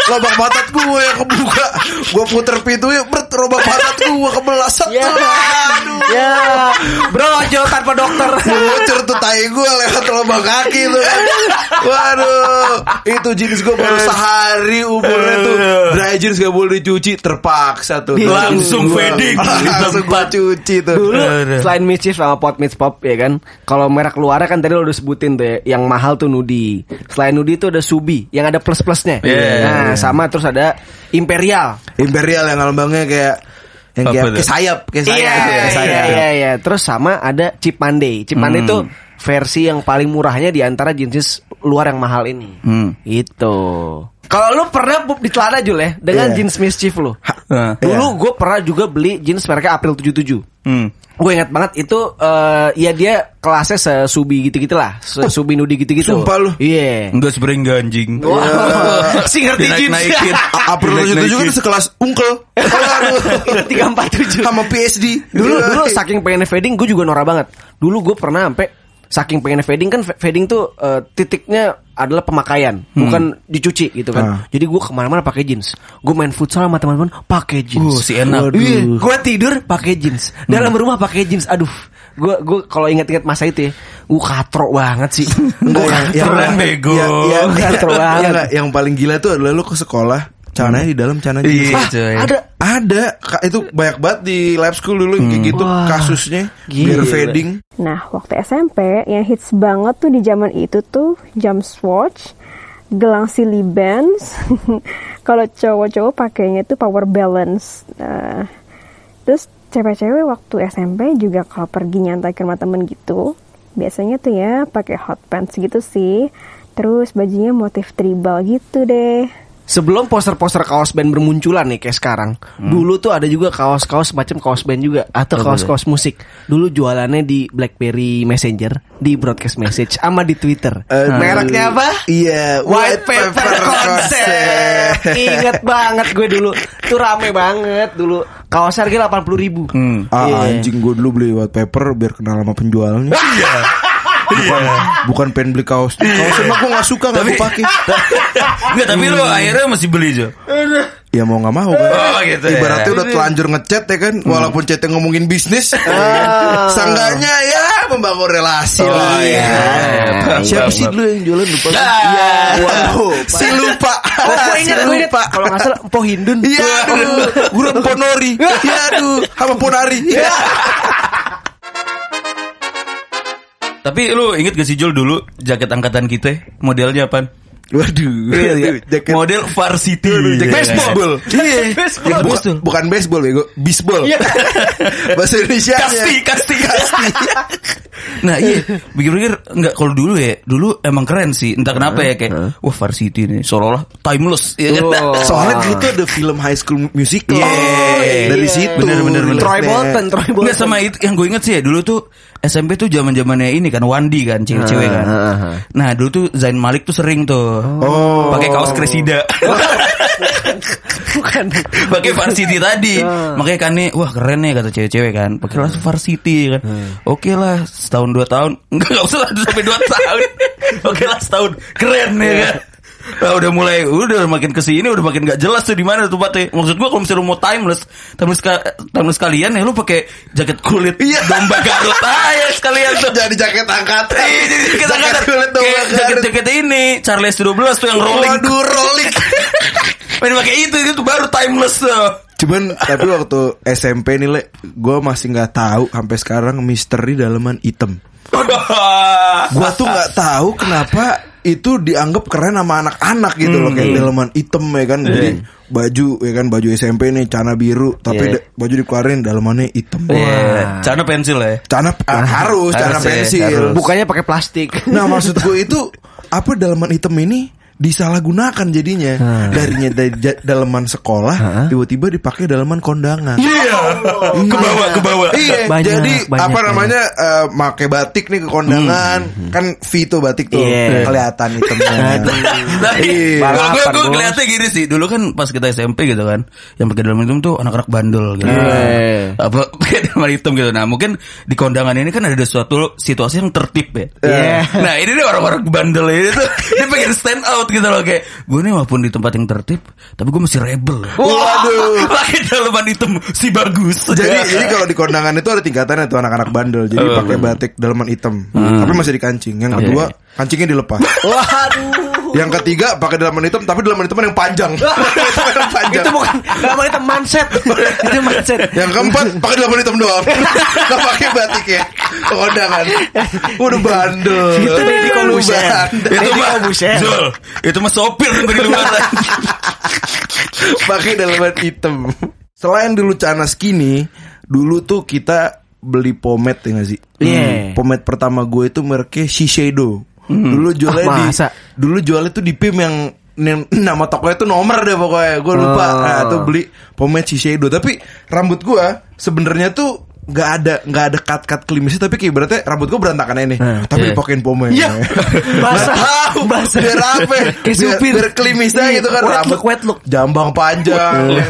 Lobang pantat gue yang kebuka. Gue puter pintunya, bret, lobang pantat gue kebelah set. Ya. Aduh. Ya, brojol tanpa dokter. Bocor tuh tai gue lewat lubang kaki tuh. Waduh Itu jeans gue baru sehari umurnya tuh Dry jeans gak boleh dicuci Terpaksa tuh Langsung Gua- fading. Langsung gue cuci tuh Dulu selain Mischief sama Pot Meets Pop ya kan Kalau merek luarnya kan tadi lo udah sebutin tuh ya Yang mahal tuh Nudi Selain Nudi tuh ada Subi Yang ada plus-plusnya Iya. Nah sama terus ada Imperial. Imperial yang lambangnya kayak Yang kayak, kayak sayap Kayak sayap Iya kayak iya sayap. iya iya Terus sama ada Chip Monday. Chip Monday tuh versi yang paling murahnya di antara jenis luar yang mahal ini. Hmm. Itu Kalau lu pernah pup di celana Jul ya Dengan Iya. jeans Mischief lu Nah. Dulu gue pernah juga beli jeans mereknya April 77 Hmm. Gue ingat banget itu eh ya dia kelasnya sesubi gitu-gitu lah Sesubi nudi gitu-gitu Sumpah lu. Iya Enggak seberengga anjing. Wah, si ngerti jeans Dinaik-naikin. A- April itu juga Dinaik-naikin. tuh sekelas Uncle Tiga empat tujuh Sama PSD Dulu Iya. dulu saking pengen fading gue juga norak banget Dulu gue pernah sampai saking pengen fading kan fa- fading tuh eh, titiknya adalah pemakaian, bukan dicuci gitu kan. Ah. Jadi gue ke mana-mana pakai jeans. Gue main futsal sama teman-teman pakai jeans. Uh, si enak. Iya, gue tidur pakai jeans. Dalam rumah pakai jeans. Aduh, gue gue kalau ingat-ingat masa itu ya, gue katro banget sih. Enggak, Gua yang, yang, Keren, bego. yang, yang, Katro yang, banget. yang paling gila tuh adalah lu ke sekolah, celananya di dalam celana jeans. Iya, Ah, coy. ada ada Ka- itu banyak banget di lab school dulu kayak gitu Wah, kasusnya gila. biar fading. Nah, waktu SMP yang hits banget tuh di zaman itu tuh jam swatch, gelang silly bands. Kalau cowok-cowok pakainya tuh power balance. Nah, terus cewek-cewek waktu SMP juga kalau pergi nyantai ke rumah temen gitu, biasanya tuh ya pakai hot pants gitu sih. Terus bajunya motif tribal gitu deh. Sebelum poster-poster kaos band bermunculan nih kayak sekarang, dulu tuh ada juga kaos-kaos macam kaos band juga atau kaos-kaos musik. Dulu jualannya di BlackBerry Messenger, di broadcast message, sama di Twitter. Aduh. Mereknya apa? Iya, White Paper Concept. Ingat banget gue dulu. Tuh rame banget dulu. Kaos harga 80 ribu. Hmm. Ah, Iya. anjing gue dulu beli white paper biar kenal sama penjualnya. Iya. Bukan, bukan pengen beli kaos. Kaos emang gue gak suka gak gue pakai. Enggak, tapi lu akhirnya masih beli, Jo. Ya mau gak mau kan. Oh, gitu ya. Ibaratnya udah telanjur ngechat ya kan. Walaupun chatnya ngomongin bisnis. Sangganya ya membangun relasi Oh, lah. iya. ya. Siapa sih dulu yang jualan lupa? Ya. Wow. Si lupa. Oh, gue ingat, gue ingat. Kalau nggak salah, Empo Hindun. Iya aduh. Gurun Ponori. Iya aduh. Sama Ponari. Tapi lu inget gak sih Jul dulu jaket angkatan kita modelnya apa? Waduh. Jaket Model varsity. Jaket baseball. Iya. Baseball. Ya, bukan, Baseball. bukan baseball bego, bisbol. Bahasa Indonesia. Kasti, kasti, kasti. nah iya, pikir-pikir nggak kalau dulu ya, dulu emang keren sih. Entah kenapa ya kayak, wah varsity nih, seolah-olah timeless. Ya kan? Oh. Soalnya gitu ada film High School Musical. Iya. Dari situ. Bener, bener, bener. Troy. Bolton, Troy Bolton. Nggak sama itu yang gue inget sih ya dulu tuh SMP tuh zaman zamannya ini kan Wandi kan cewek-cewek kan. Ah, ah, ah. Nah dulu tuh Zain Malik tuh sering tuh Oh. pakai kaos Kresida. Bukan. pakai varsity tadi. Ah. Makanya kan nih, wah keren nih kata cewek-cewek kan. Pakai lah varsity kan. Hmm. Oke lah, setahun dua tahun. Enggak usah lah sampai dua tahun. Oke lah setahun. Keren ya kan. Nah, udah mulai udah makin ke sini udah makin gak jelas tuh di mana tempatnya. Maksud gua kalau misalnya mau timeless, timeless, ka- timeless kalian ya lu pakai jaket kulit Iya. domba Garut aja sekalian tuh. Jadi jaket angkatan. Iya, jadi jaket angkatan. kulit dong. Kayak jaket-jaket ini Charles 12 tuh yang rolling. Waduh, rolling. Main pakai itu itu baru timeless tuh. Cuman tapi waktu SMP nih le, gue masih nggak tahu sampai sekarang misteri dalaman hitam. Gua tuh nggak tahu kenapa itu dianggap keren sama anak-anak gitu loh kayak dalaman hitam ya kan. Jadi baju ya kan baju SMP nih cana biru tapi Iya. da- baju dikeluarin dalamannya hitam. Wah, Cana pensil ya. Cana ah, harus cana ya, pensil. harus. Bukannya pakai plastik. Nah maksud gue itu apa dalaman hitam ini disalahgunakan jadinya darinya dari dalaman sekolah tiba-tiba dipakai dalaman kondangan. Iya. Ke bawah, ke bawah. Iya, Banyak, jadi banyak, apa namanya eh, make batik nih ke kondangan kan V tuh batik tuh Iya. kelihatan hitamnya. Nah, Iya. kalau gue Balapan, gue bos. ngeliatnya gini sih. Dulu kan pas kita SMP gitu kan, yang pakai dalam hitam tuh anak-anak bandel gitu. Iya. Apa pakai dalam hitam gitu. Nah, mungkin di kondangan ini kan ada suatu situasi yang tertib ya. Iya. Nah, ini nih orang-orang bandel ini tuh dia pengen stand out gitu loh kayak gue nih walaupun di tempat yang tertib, tapi gue masih rebel. Waduh. Pakai dalaman hitam si bagus. Jadi jadi kalau di kondangan itu ada tingkatannya tuh anak-anak bandel. Jadi Oh, pakai batik dalaman hitam. Tapi masih dikancing. Yang kedua kancingnya dilepas. Waduh. Yang ketiga pakai dalaman hitam tapi dalaman hitam yang panjang. Yang panjang. Itu bukan namanya itu mindset. itu mindset. Yang keempat pakai dalaman hitam doang. Gak pakai batik ya. Kondangan. Udah bandel. Itu Corbuzier. Bandel. itu mah. Jul, itu mah sopir dari luar. pakai dalaman hitam. Selain dulu cana skinny, dulu tuh kita beli pomade ya gak sih? Iya. Pomade pertama gue itu mereknya Shiseido. Dulu jualnya Ah, di dulu jualnya tuh di PIM yang yang- nama tokonya tuh nomor deh pokoknya. Gue lupa. Oh. nah, tuh beli. Pomade Shiseido. Tapi rambut gue sebenarnya tuh nggak ada nggak ada cut cut klimisnya tapi kayak berarti rambut gue berantakan ini tapi Iya. dipakein pomade Iya. Basah. Basah. biar apa Kayak supir. biar klimisnya Iya, gitu kan wet rambut look, wet look. jambang panjang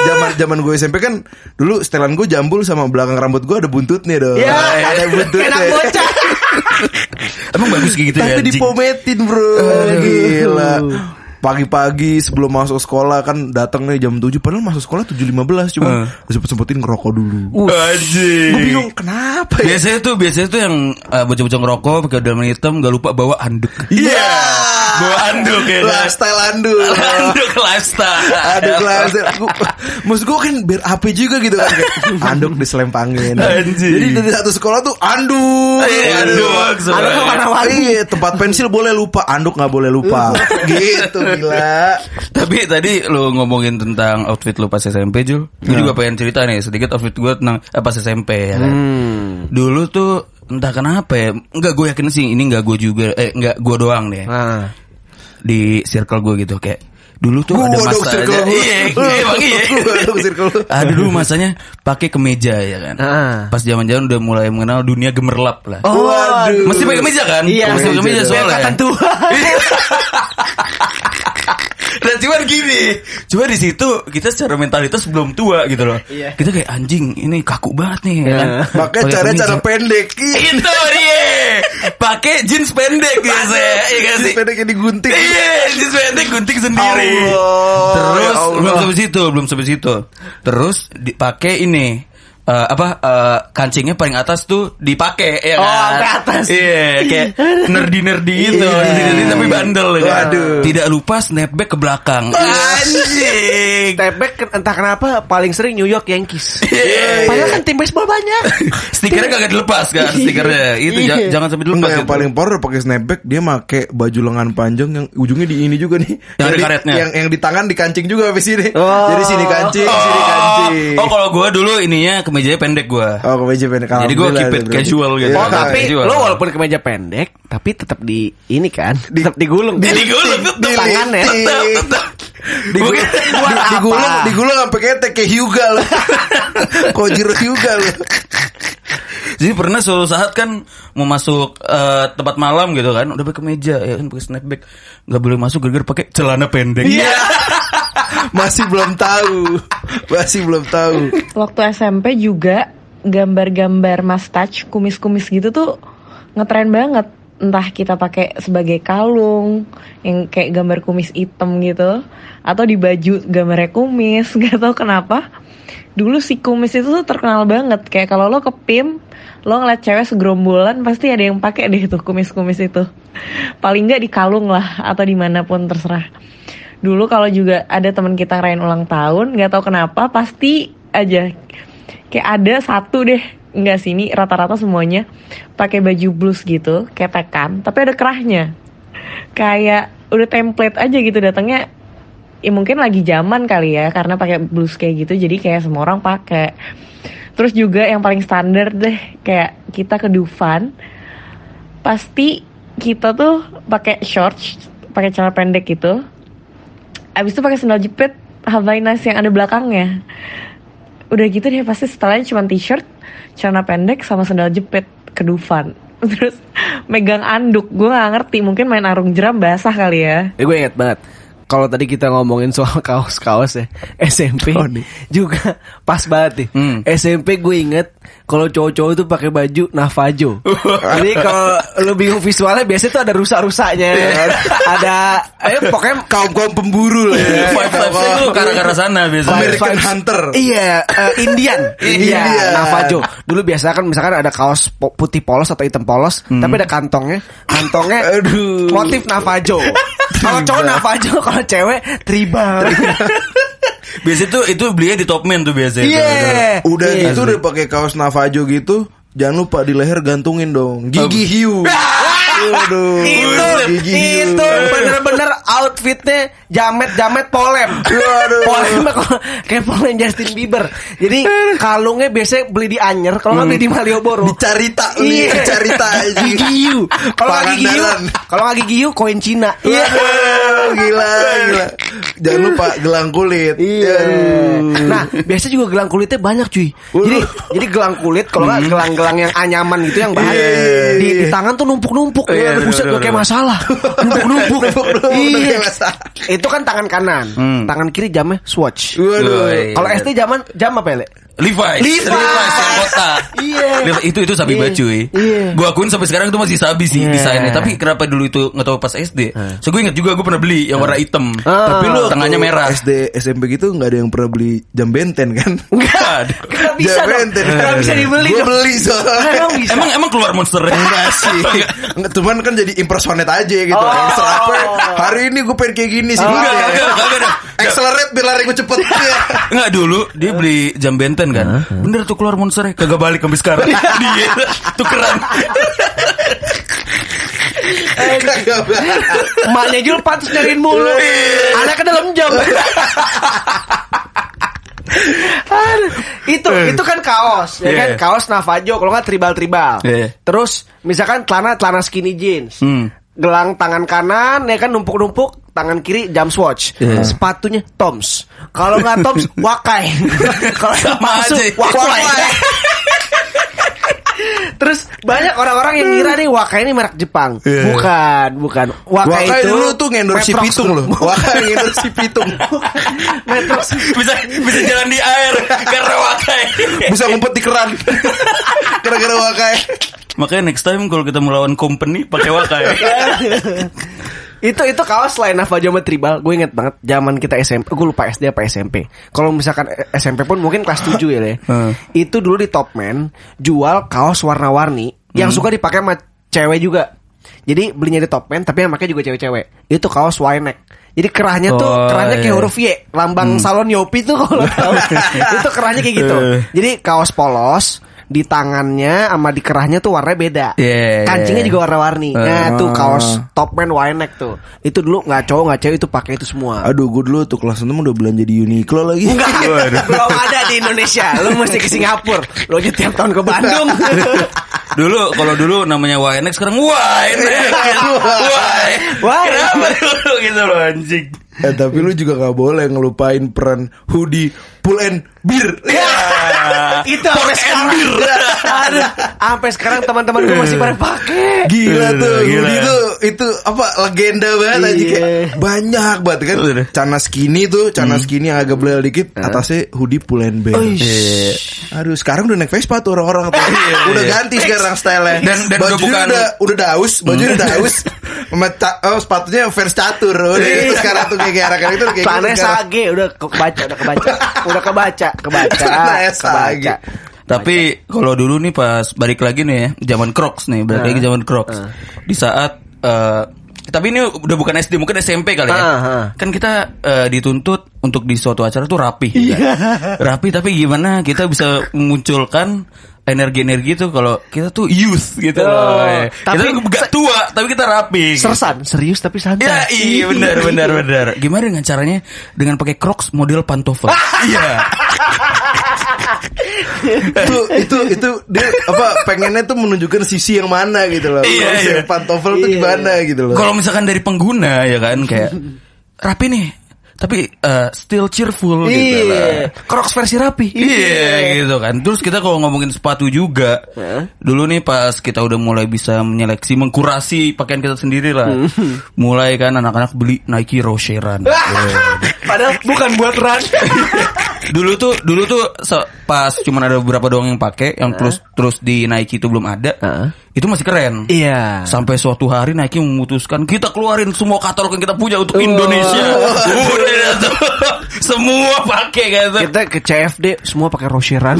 zaman zaman gue SMP kan dulu setelan gue jambul sama belakang rambut gue ada buntutnya dong Iya. ada buntutnya Enak bocah. Emang bagus kayak gitu ya. tapi dipometin bro Gila Pagi-pagi sebelum masuk sekolah kan datang nih jam 7 Padahal masuk sekolah 7.15 Cuma sempet-sempetin ngerokok dulu Anjing. Gue bingung kenapa ya Biasanya tuh biasanya tuh yang uh, bocah-bocah ngerokok pakai dalam hitam gak lupa bawa anduk. Iya Bawa anduk ya. kan? Lifestyle anduk anduk lifestyle. Anduk lifestyle Gua- Maksud gue kan biar AP juga gitu kan Kayak Anduk diselempangin Anjing. Jadi dari satu sekolah tuh anduk Iya, anduk. Anduk ke mana-mana. Iya tempat pensil boleh lupa Anduk gak boleh lupa Gitu gila Tapi tadi lu ngomongin tentang outfit lu pas SMP Jul Gue juga pengen cerita nih sedikit outfit gue tentang eh, pas SMP ya kan Dulu tuh entah kenapa ya Enggak gue yakin sih ini enggak gue juga Eh enggak gue doang nih Nah. Di circle gue gitu kayak Dulu tuh ada Gua dong masa circle lu. Iya iya, emang iya. Ada dulu masanya pakai kemeja ya kan Ah. Pas zaman-zaman udah mulai mengenal dunia gemerlap lah Oh, Waduh. Mesti pakai kemeja kan? Iya. Mesti pakai kemeja soalnya. Kelihatan tua. Dan cuman gini, cuma di situ kita secara mentalitas belum tua gitu loh. Iya. Kita kayak anjing, ini kaku banget nih ya kan. Makanya Pakai cara cara pendek Itu dia. Pakai jeans pendek biasa, iya gak sih? Pendek yang digunting Iya, jeans pendek gunting sendiri. Allah, Terus ya Allah. belum sampai situ, belum sampai situ. Terus dipakai ini eh, apa eh, kancingnya paling atas tuh dipakai ya Oh, kan? sampai atas. Iya, kayak nerdy nerdy gitu, Iya. nerdy tapi bandel ya. kan? Waduh. Tidak lupa snapback ke belakang. Anjing. Step back ke- entah kenapa paling sering New York Yankees. Iya. Padahal kan tim baseball banyak. Stikernya kagak dilepas kan stikernya. Itu Iya. jangan sampai dilepas. Enggak yang paling parah udah pakai snapback dia make baju lengan panjang yang ujungnya di ini juga nih. Yang di- karetnya. Yang yang di tangan dikancing juga habis ini. Oh. Jadi sini kancing, sini kancing. Oh, kalau gue dulu ininya kemejanya pendek gue. Oh, kemeja pendek. Jadi gua Alhamdulillah, keep it casual gitu. Oh tapi Casual. lo walaupun kemeja pendek tapi tetap di ini kan tetap digulung kan? Digulung, tetep. tangannya. Tetep, tetep. Digulung, Mungkin- di- digulung, digulung sampai ketek kayak Hyuga lu. Kojiro Hyuga lu. Jadi pernah suatu saat kan mau masuk eh, tempat malam gitu kan, udah pakai kemeja ya kan pakai snapback, nggak boleh masuk gara-gara pakai celana pendek. Iya. Masih belum tahu. Masih belum tahu. Waktu SMP juga gambar-gambar mustache, kumis-kumis gitu tuh ngetren banget. Entah kita pakai sebagai kalung yang kayak gambar kumis hitam gitu atau di baju gambarnya kumis, nggak tahu kenapa. Dulu si kumis itu tuh terkenal banget. Kayak kalau lo ke PIM, lo ngeliat cewek segerombolan pasti ada yang pakai deh tuh kumis-kumis itu. Paling nggak di kalung lah atau di mana pun terserah. Dulu kalau juga ada teman kita ngerayain ulang tahun, nggak tahu kenapa pasti aja kayak ada satu deh nggak sini rata-rata semuanya pakai baju blues gitu ketekan tapi ada kerahnya. Kayak udah template aja gitu datangnya ya mungkin lagi zaman kali ya karena pakai blues kayak gitu jadi kayak semua orang pakai. Terus juga yang paling standar deh kayak kita ke Dufan pasti kita tuh pakai shorts pakai celana pendek gitu abis itu pakai sandal jepit Havainas yang ada belakangnya. Udah gitu deh pasti setelahnya cuma t-shirt celana pendek sama sandal jepit ke Dufan terus megang anduk gue nggak ngerti mungkin main arung jeram basah kali ya. Eh, gue inget banget. Kalau tadi kita ngomongin soal kaos-kaos ya SMP Oh, nih. juga pas banget nih. Hmm. SMP gue inget kalau cowok-cowok itu pakai baju Navajo. Jadi kalau lu bingung visualnya biasanya tuh ada rusak-rusaknya. ada eh pokoknya Kaum kaum pemburu lah ya. Five Five itu gara-gara sana biasanya. American Vibes- Hunter. Iya, eh, Indian. Iya, Indian. Navajo. Dulu biasa kan misalkan ada kaos putih polos atau hitam polos, tapi ada kantongnya. Kantongnya Aduh. motif Navajo. Kalau cowok Navajo, kalau cewek tribal. Biasanya tuh itu belinya di Topman tuh biasanya. tuh. Iya. Udah Iya. gitu udah pakai kaos Navajo gitu, jangan lupa di leher gantungin dong. Gigi hiu. Waduh. itu Gigi. itu bener-bener outfitnya jamet jamet polem polem kayak polem Justin Bieber jadi kalungnya biasanya beli di Anyer kalau nggak beli di Malioboro Di Carita, Iya. di Carita aja. Gigi Yu. kalau nggak gigi Yu Pangandaran. kalau nggak gigi Yu koin Cina Iya. gila, gila. Jangan lupa gelang kulit. Iya. Nah, biasa juga gelang kulitnya banyak cuy. Jadi jadi gelang kulit kalau nggak gelang-gelang yang anyaman gitu yang bahan Iya, iya, di, di iya. tangan tuh numpuk-numpuk. Iya, Iya, buset gue kayak masalah. Numpuk-numpuk. Numpuk-numpuk iya. Itu kan tangan kanan. Hmm. Tangan kiri jamnya swatch. Kalau SD zaman jam apa ya, Le? Levi's, Levi's. yang kotak. Iya. Levi- itu itu sabi Iya. banget cuy. Iya. Gua akuin sampai sekarang itu masih sabi sih Iya. desainnya. Tapi kenapa dulu itu nggak tahu pas SD? So gue inget juga gue pernah beli yang warna hitam. Ah. Tapi lu tengahnya merah. SD SMP gitu nggak ada yang pernah beli jam benten kan? Enggak. Enggak bisa Jam dong. benten. Bisa dibeli Gue beli soalnya. Emang bisa. Emang emang keluar monster Enggak sih Cuman kan jadi impersonate aja gitu Oh. Yang serapa Hari ini gue pengen kayak gini sih Oh. Enggak, ya. enggak, enggak, enggak, enggak. Accelerate biar lari gue cepet Iya. Enggak dulu dia beli jam benten kan. Bener tuh keluar monsternya kagak balik sampai sekarang. Dia tukeran. Emaknya Jul pantas nyariin mulu. Iya. Anaknya dalam jam. Itu itu kan kaos ya Iya. kan kaos Navajo kalau nggak tribal tribal Iya. terus misalkan celana celana skinny jeans Hmm. gelang tangan kanan ya kan numpuk numpuk tangan kiri jam swatch Iya. sepatunya Toms kalau nggak Toms Wakai kalau aja. Wakai Terus banyak orang-orang yang ngira nih Wakai ini merek Jepang. Iya. Bukan, bukan. Wakai, Wakai itu dulu tuh ngendorse si Pitung loh. Wakai ngendorse si Pitung Metrox bisa bisa jalan di air karena wakai. Bisa ngumpet di keran Gara-gara Wakai Makanya next time kalau kita melawan company pakai wakai. Itu itu kaos lain Navajo sama Tribal? Gue inget banget zaman kita SMP gue lupa SD apa SMP kalau misalkan SMP pun mungkin kelas 7 ya Le. Hmm. itu dulu di Topman jual kaos warna-warni yang suka dipakai sama cewek juga. Jadi belinya di Topman tapi yang pakai juga cewek-cewek. Itu kaos Y-neck. Jadi kerahnya tuh Oh, kerahnya kayak iya. huruf Y. Lambang salon Yopi tuh kalau tahu. Itu kerahnya kayak gitu. Eh. jadi kaos polos di tangannya sama di kerahnya tuh warnanya beda Iya, kancingnya iya. juga warna-warni Eh. nah tuh kaos Topman Y-neck tuh. Itu dulu nggak cowok nggak cewek itu pakai itu semua. Aduh gue dulu tuh kelas 6 udah belanja di Uniqlo lagi Enggak, belum ada di Indonesia. Lu mesti ke Singapura. Lu aja tiap tahun ke Bandung. Dulu kalau dulu namanya YNX sekarang YNX. Why? Kenapa dulu gitu loh anjing. Eh tapi lu juga gak boleh ngelupain peran hoodie pull and beer itu sampai sekarang. Aduh, sampai sekarang teman-teman gue masih pada pakai. Gila tuh Gila. hoodie tuh itu apa legenda banget aja Iya. kayak banyak banget kan. Cana skinny tuh Cana skinny yang agak belel dikit Atasnya hoodie pull and bear. Aduh sekarang udah naik Vespa tuh orang-orang tuh. Udah ganti sekarang style Dan- dan udah bukan- udah, udah daus Baju udah daus. Oh, sepatunya fans catur. Udah gitu sekarang tuh kayak anak itu kayak gitu sekarang. sage udah kebaca, udah kebaca, udah kebaca, kebaca, kebaca. Tapi kalau dulu nih pas balik lagi nih ya, zaman Crocs nih, balik lagi zaman Crocs. Di saat eh, tapi ini udah bukan SD, mungkin SMP kali ya. Ah, ah. Kan kita eh, dituntut untuk di suatu acara tuh rapi. Rapi tapi gimana kita bisa memunculkan energi-energi tuh kalau kita tuh youth gitu loh. Oh, ya. tapi- kita gak tua, tapi kita rapi. Sersan, serius tapi santai. Ya iya benar benar benar. Gimana dengan caranya dengan pakai Crocs model pantofel? Iya. Itu itu itu dia apa pengennya tuh menunjukkan sisi yang mana gitu loh. Iya, iya. pantofel tuh gimana gitu loh. Kalau misalkan dari pengguna ya kan kayak rapi nih, tapi eh, still cheerful gitu lah. Iya, Crocs versi rapi. Iya gitu kan. Terus kita kalau ngomongin sepatu juga, dulu nih pas kita udah mulai bisa menyeleksi, mengkurasi pakaian kita sendiri lah. Mulai kan anak-anak beli Nike Rocheran. Padahal bukan buat run. dulu tuh dulu tuh pas cuman ada beberapa doang yang pakai, yang terus terus di Nike itu belum ada. Heeh. Itu masih keren. Iya. Sampai suatu hari Nike memutuskan kita keluarin semua katalog yang kita punya untuk Indonesia. Udah semua pakai gitu. Kita ke CFD semua pakai Rocheran.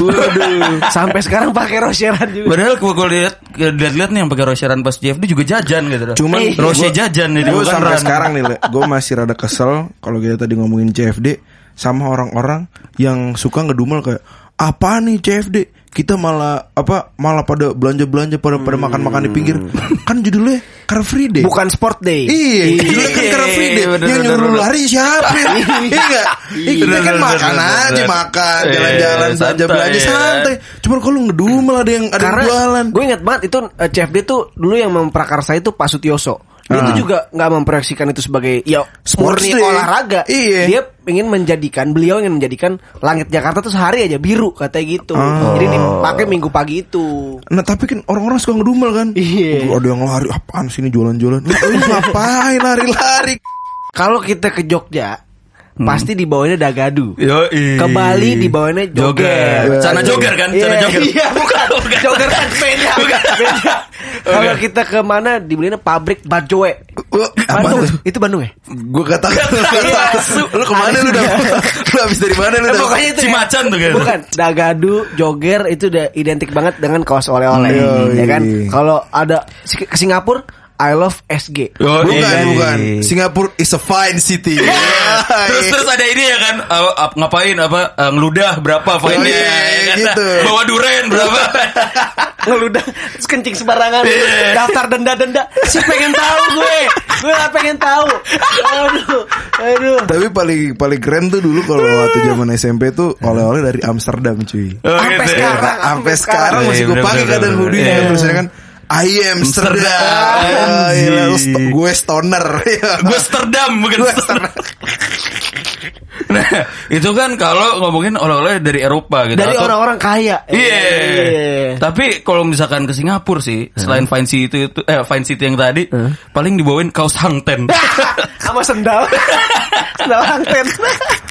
Sampai sekarang pakai Rocheran juga. Padahal kalau kalau lihat lihat-lihat nih yang pakai Rocheran pas JFD juga jajan gitu. Cuman Eh, Roche gua- jajan nih Gue sampai run. sekarang nih, gue masih rada kesel kalau kita tadi ngomongin CFD sama orang-orang yang suka ngedumel kayak apa nih CFD kita malah apa malah pada belanja belanja pada pada makan makan di pinggir kan judulnya Car Free Day Bukan sport day. Iya, judulnya kan Car Free Day. Yang nyuruh lari siapa? Iya enggak? Iya, kita kan makan aja, makan, Iya, jalan-jalan, belanja belanja ya. santai. Cuman kalau ngedumel ada yang ada yang jualan. gue ingat banget itu eh, CFD tuh dulu yang memprakarsa itu Pak Sutioso. Dia itu juga nggak memproyeksikan itu sebagai ya Sports murni day. olahraga. Iya. Dia ingin menjadikan beliau ingin menjadikan langit Jakarta tuh sehari aja biru katanya gitu. Oh. Jadi dipakai minggu pagi itu. Nah tapi kan orang-orang suka ngedumel kan Iya. Ada yang lari Apaan sini jualan-jualan lu ngapain lari-lari Kalau kita ke Jogja pasti dibawanya dagadu. Yoi. Ke Bali dibawanya Joger. joger. Sana joger kan? Sana Iya, joger. Iya, bukan. joger kan beda. Beda. Kalau kita ke mana dibelinya pabrik Bajoe. Apa Bandung. Itu Bandung ya? Gue gak tahu Iya. Lu ke mana lu udah Lu habis dari mana lu Eh, pokoknya itu ya. Cimacan tuh kayaknya. Bukan, dagadu, joger itu udah identik banget dengan kaos oleh-oleh, Hmm, ya kan? Kalau ada ke Singapura, I love SG. Oh, Bukan, iya. bukan. Singapura is a fine city. terus terus ada ini ya kan uh, ap- ngapain apa uh, ngeludah berapa fine-nya iya, ya kan? gitu. bawa duren berapa Ngeludah, terus kencing sembarangan, Iya. daftar denda-denda. Si pengen tahu gue, gue gak pengen tahu. Aduh, aduh. Tapi paling paling keren tuh dulu kalau waktu zaman SMP tuh oleh-oleh dari Amsterdam cuy. Oh, Sampai gitu ya. sekarang. Sampai sekarang Iya, masih gue pakai kadang Iya. tulisannya kan I am Amsterdam. Iya, sto- gue stoner. gue Amsterdam bukan Amsterdam. nah itu kan kalau ngomongin oleh-oleh dari Eropa gitu Dari atau- orang-orang kaya. Iya. Iya. Tapi kalau misalkan ke Singapura sih, selain Fine City itu eh Fine City yang tadi, paling dibawain kaos hangten. Sama sendal. sendal hangten.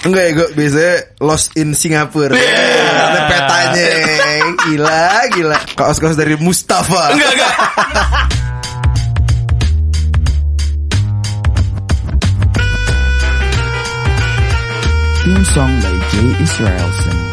Enggak ya gue biasanya lost in Singapura. Iya. Ada petanya. Gila, gila. Kaos-kaos dari Mustafa. enggak enggak. Song by Jay Israelson.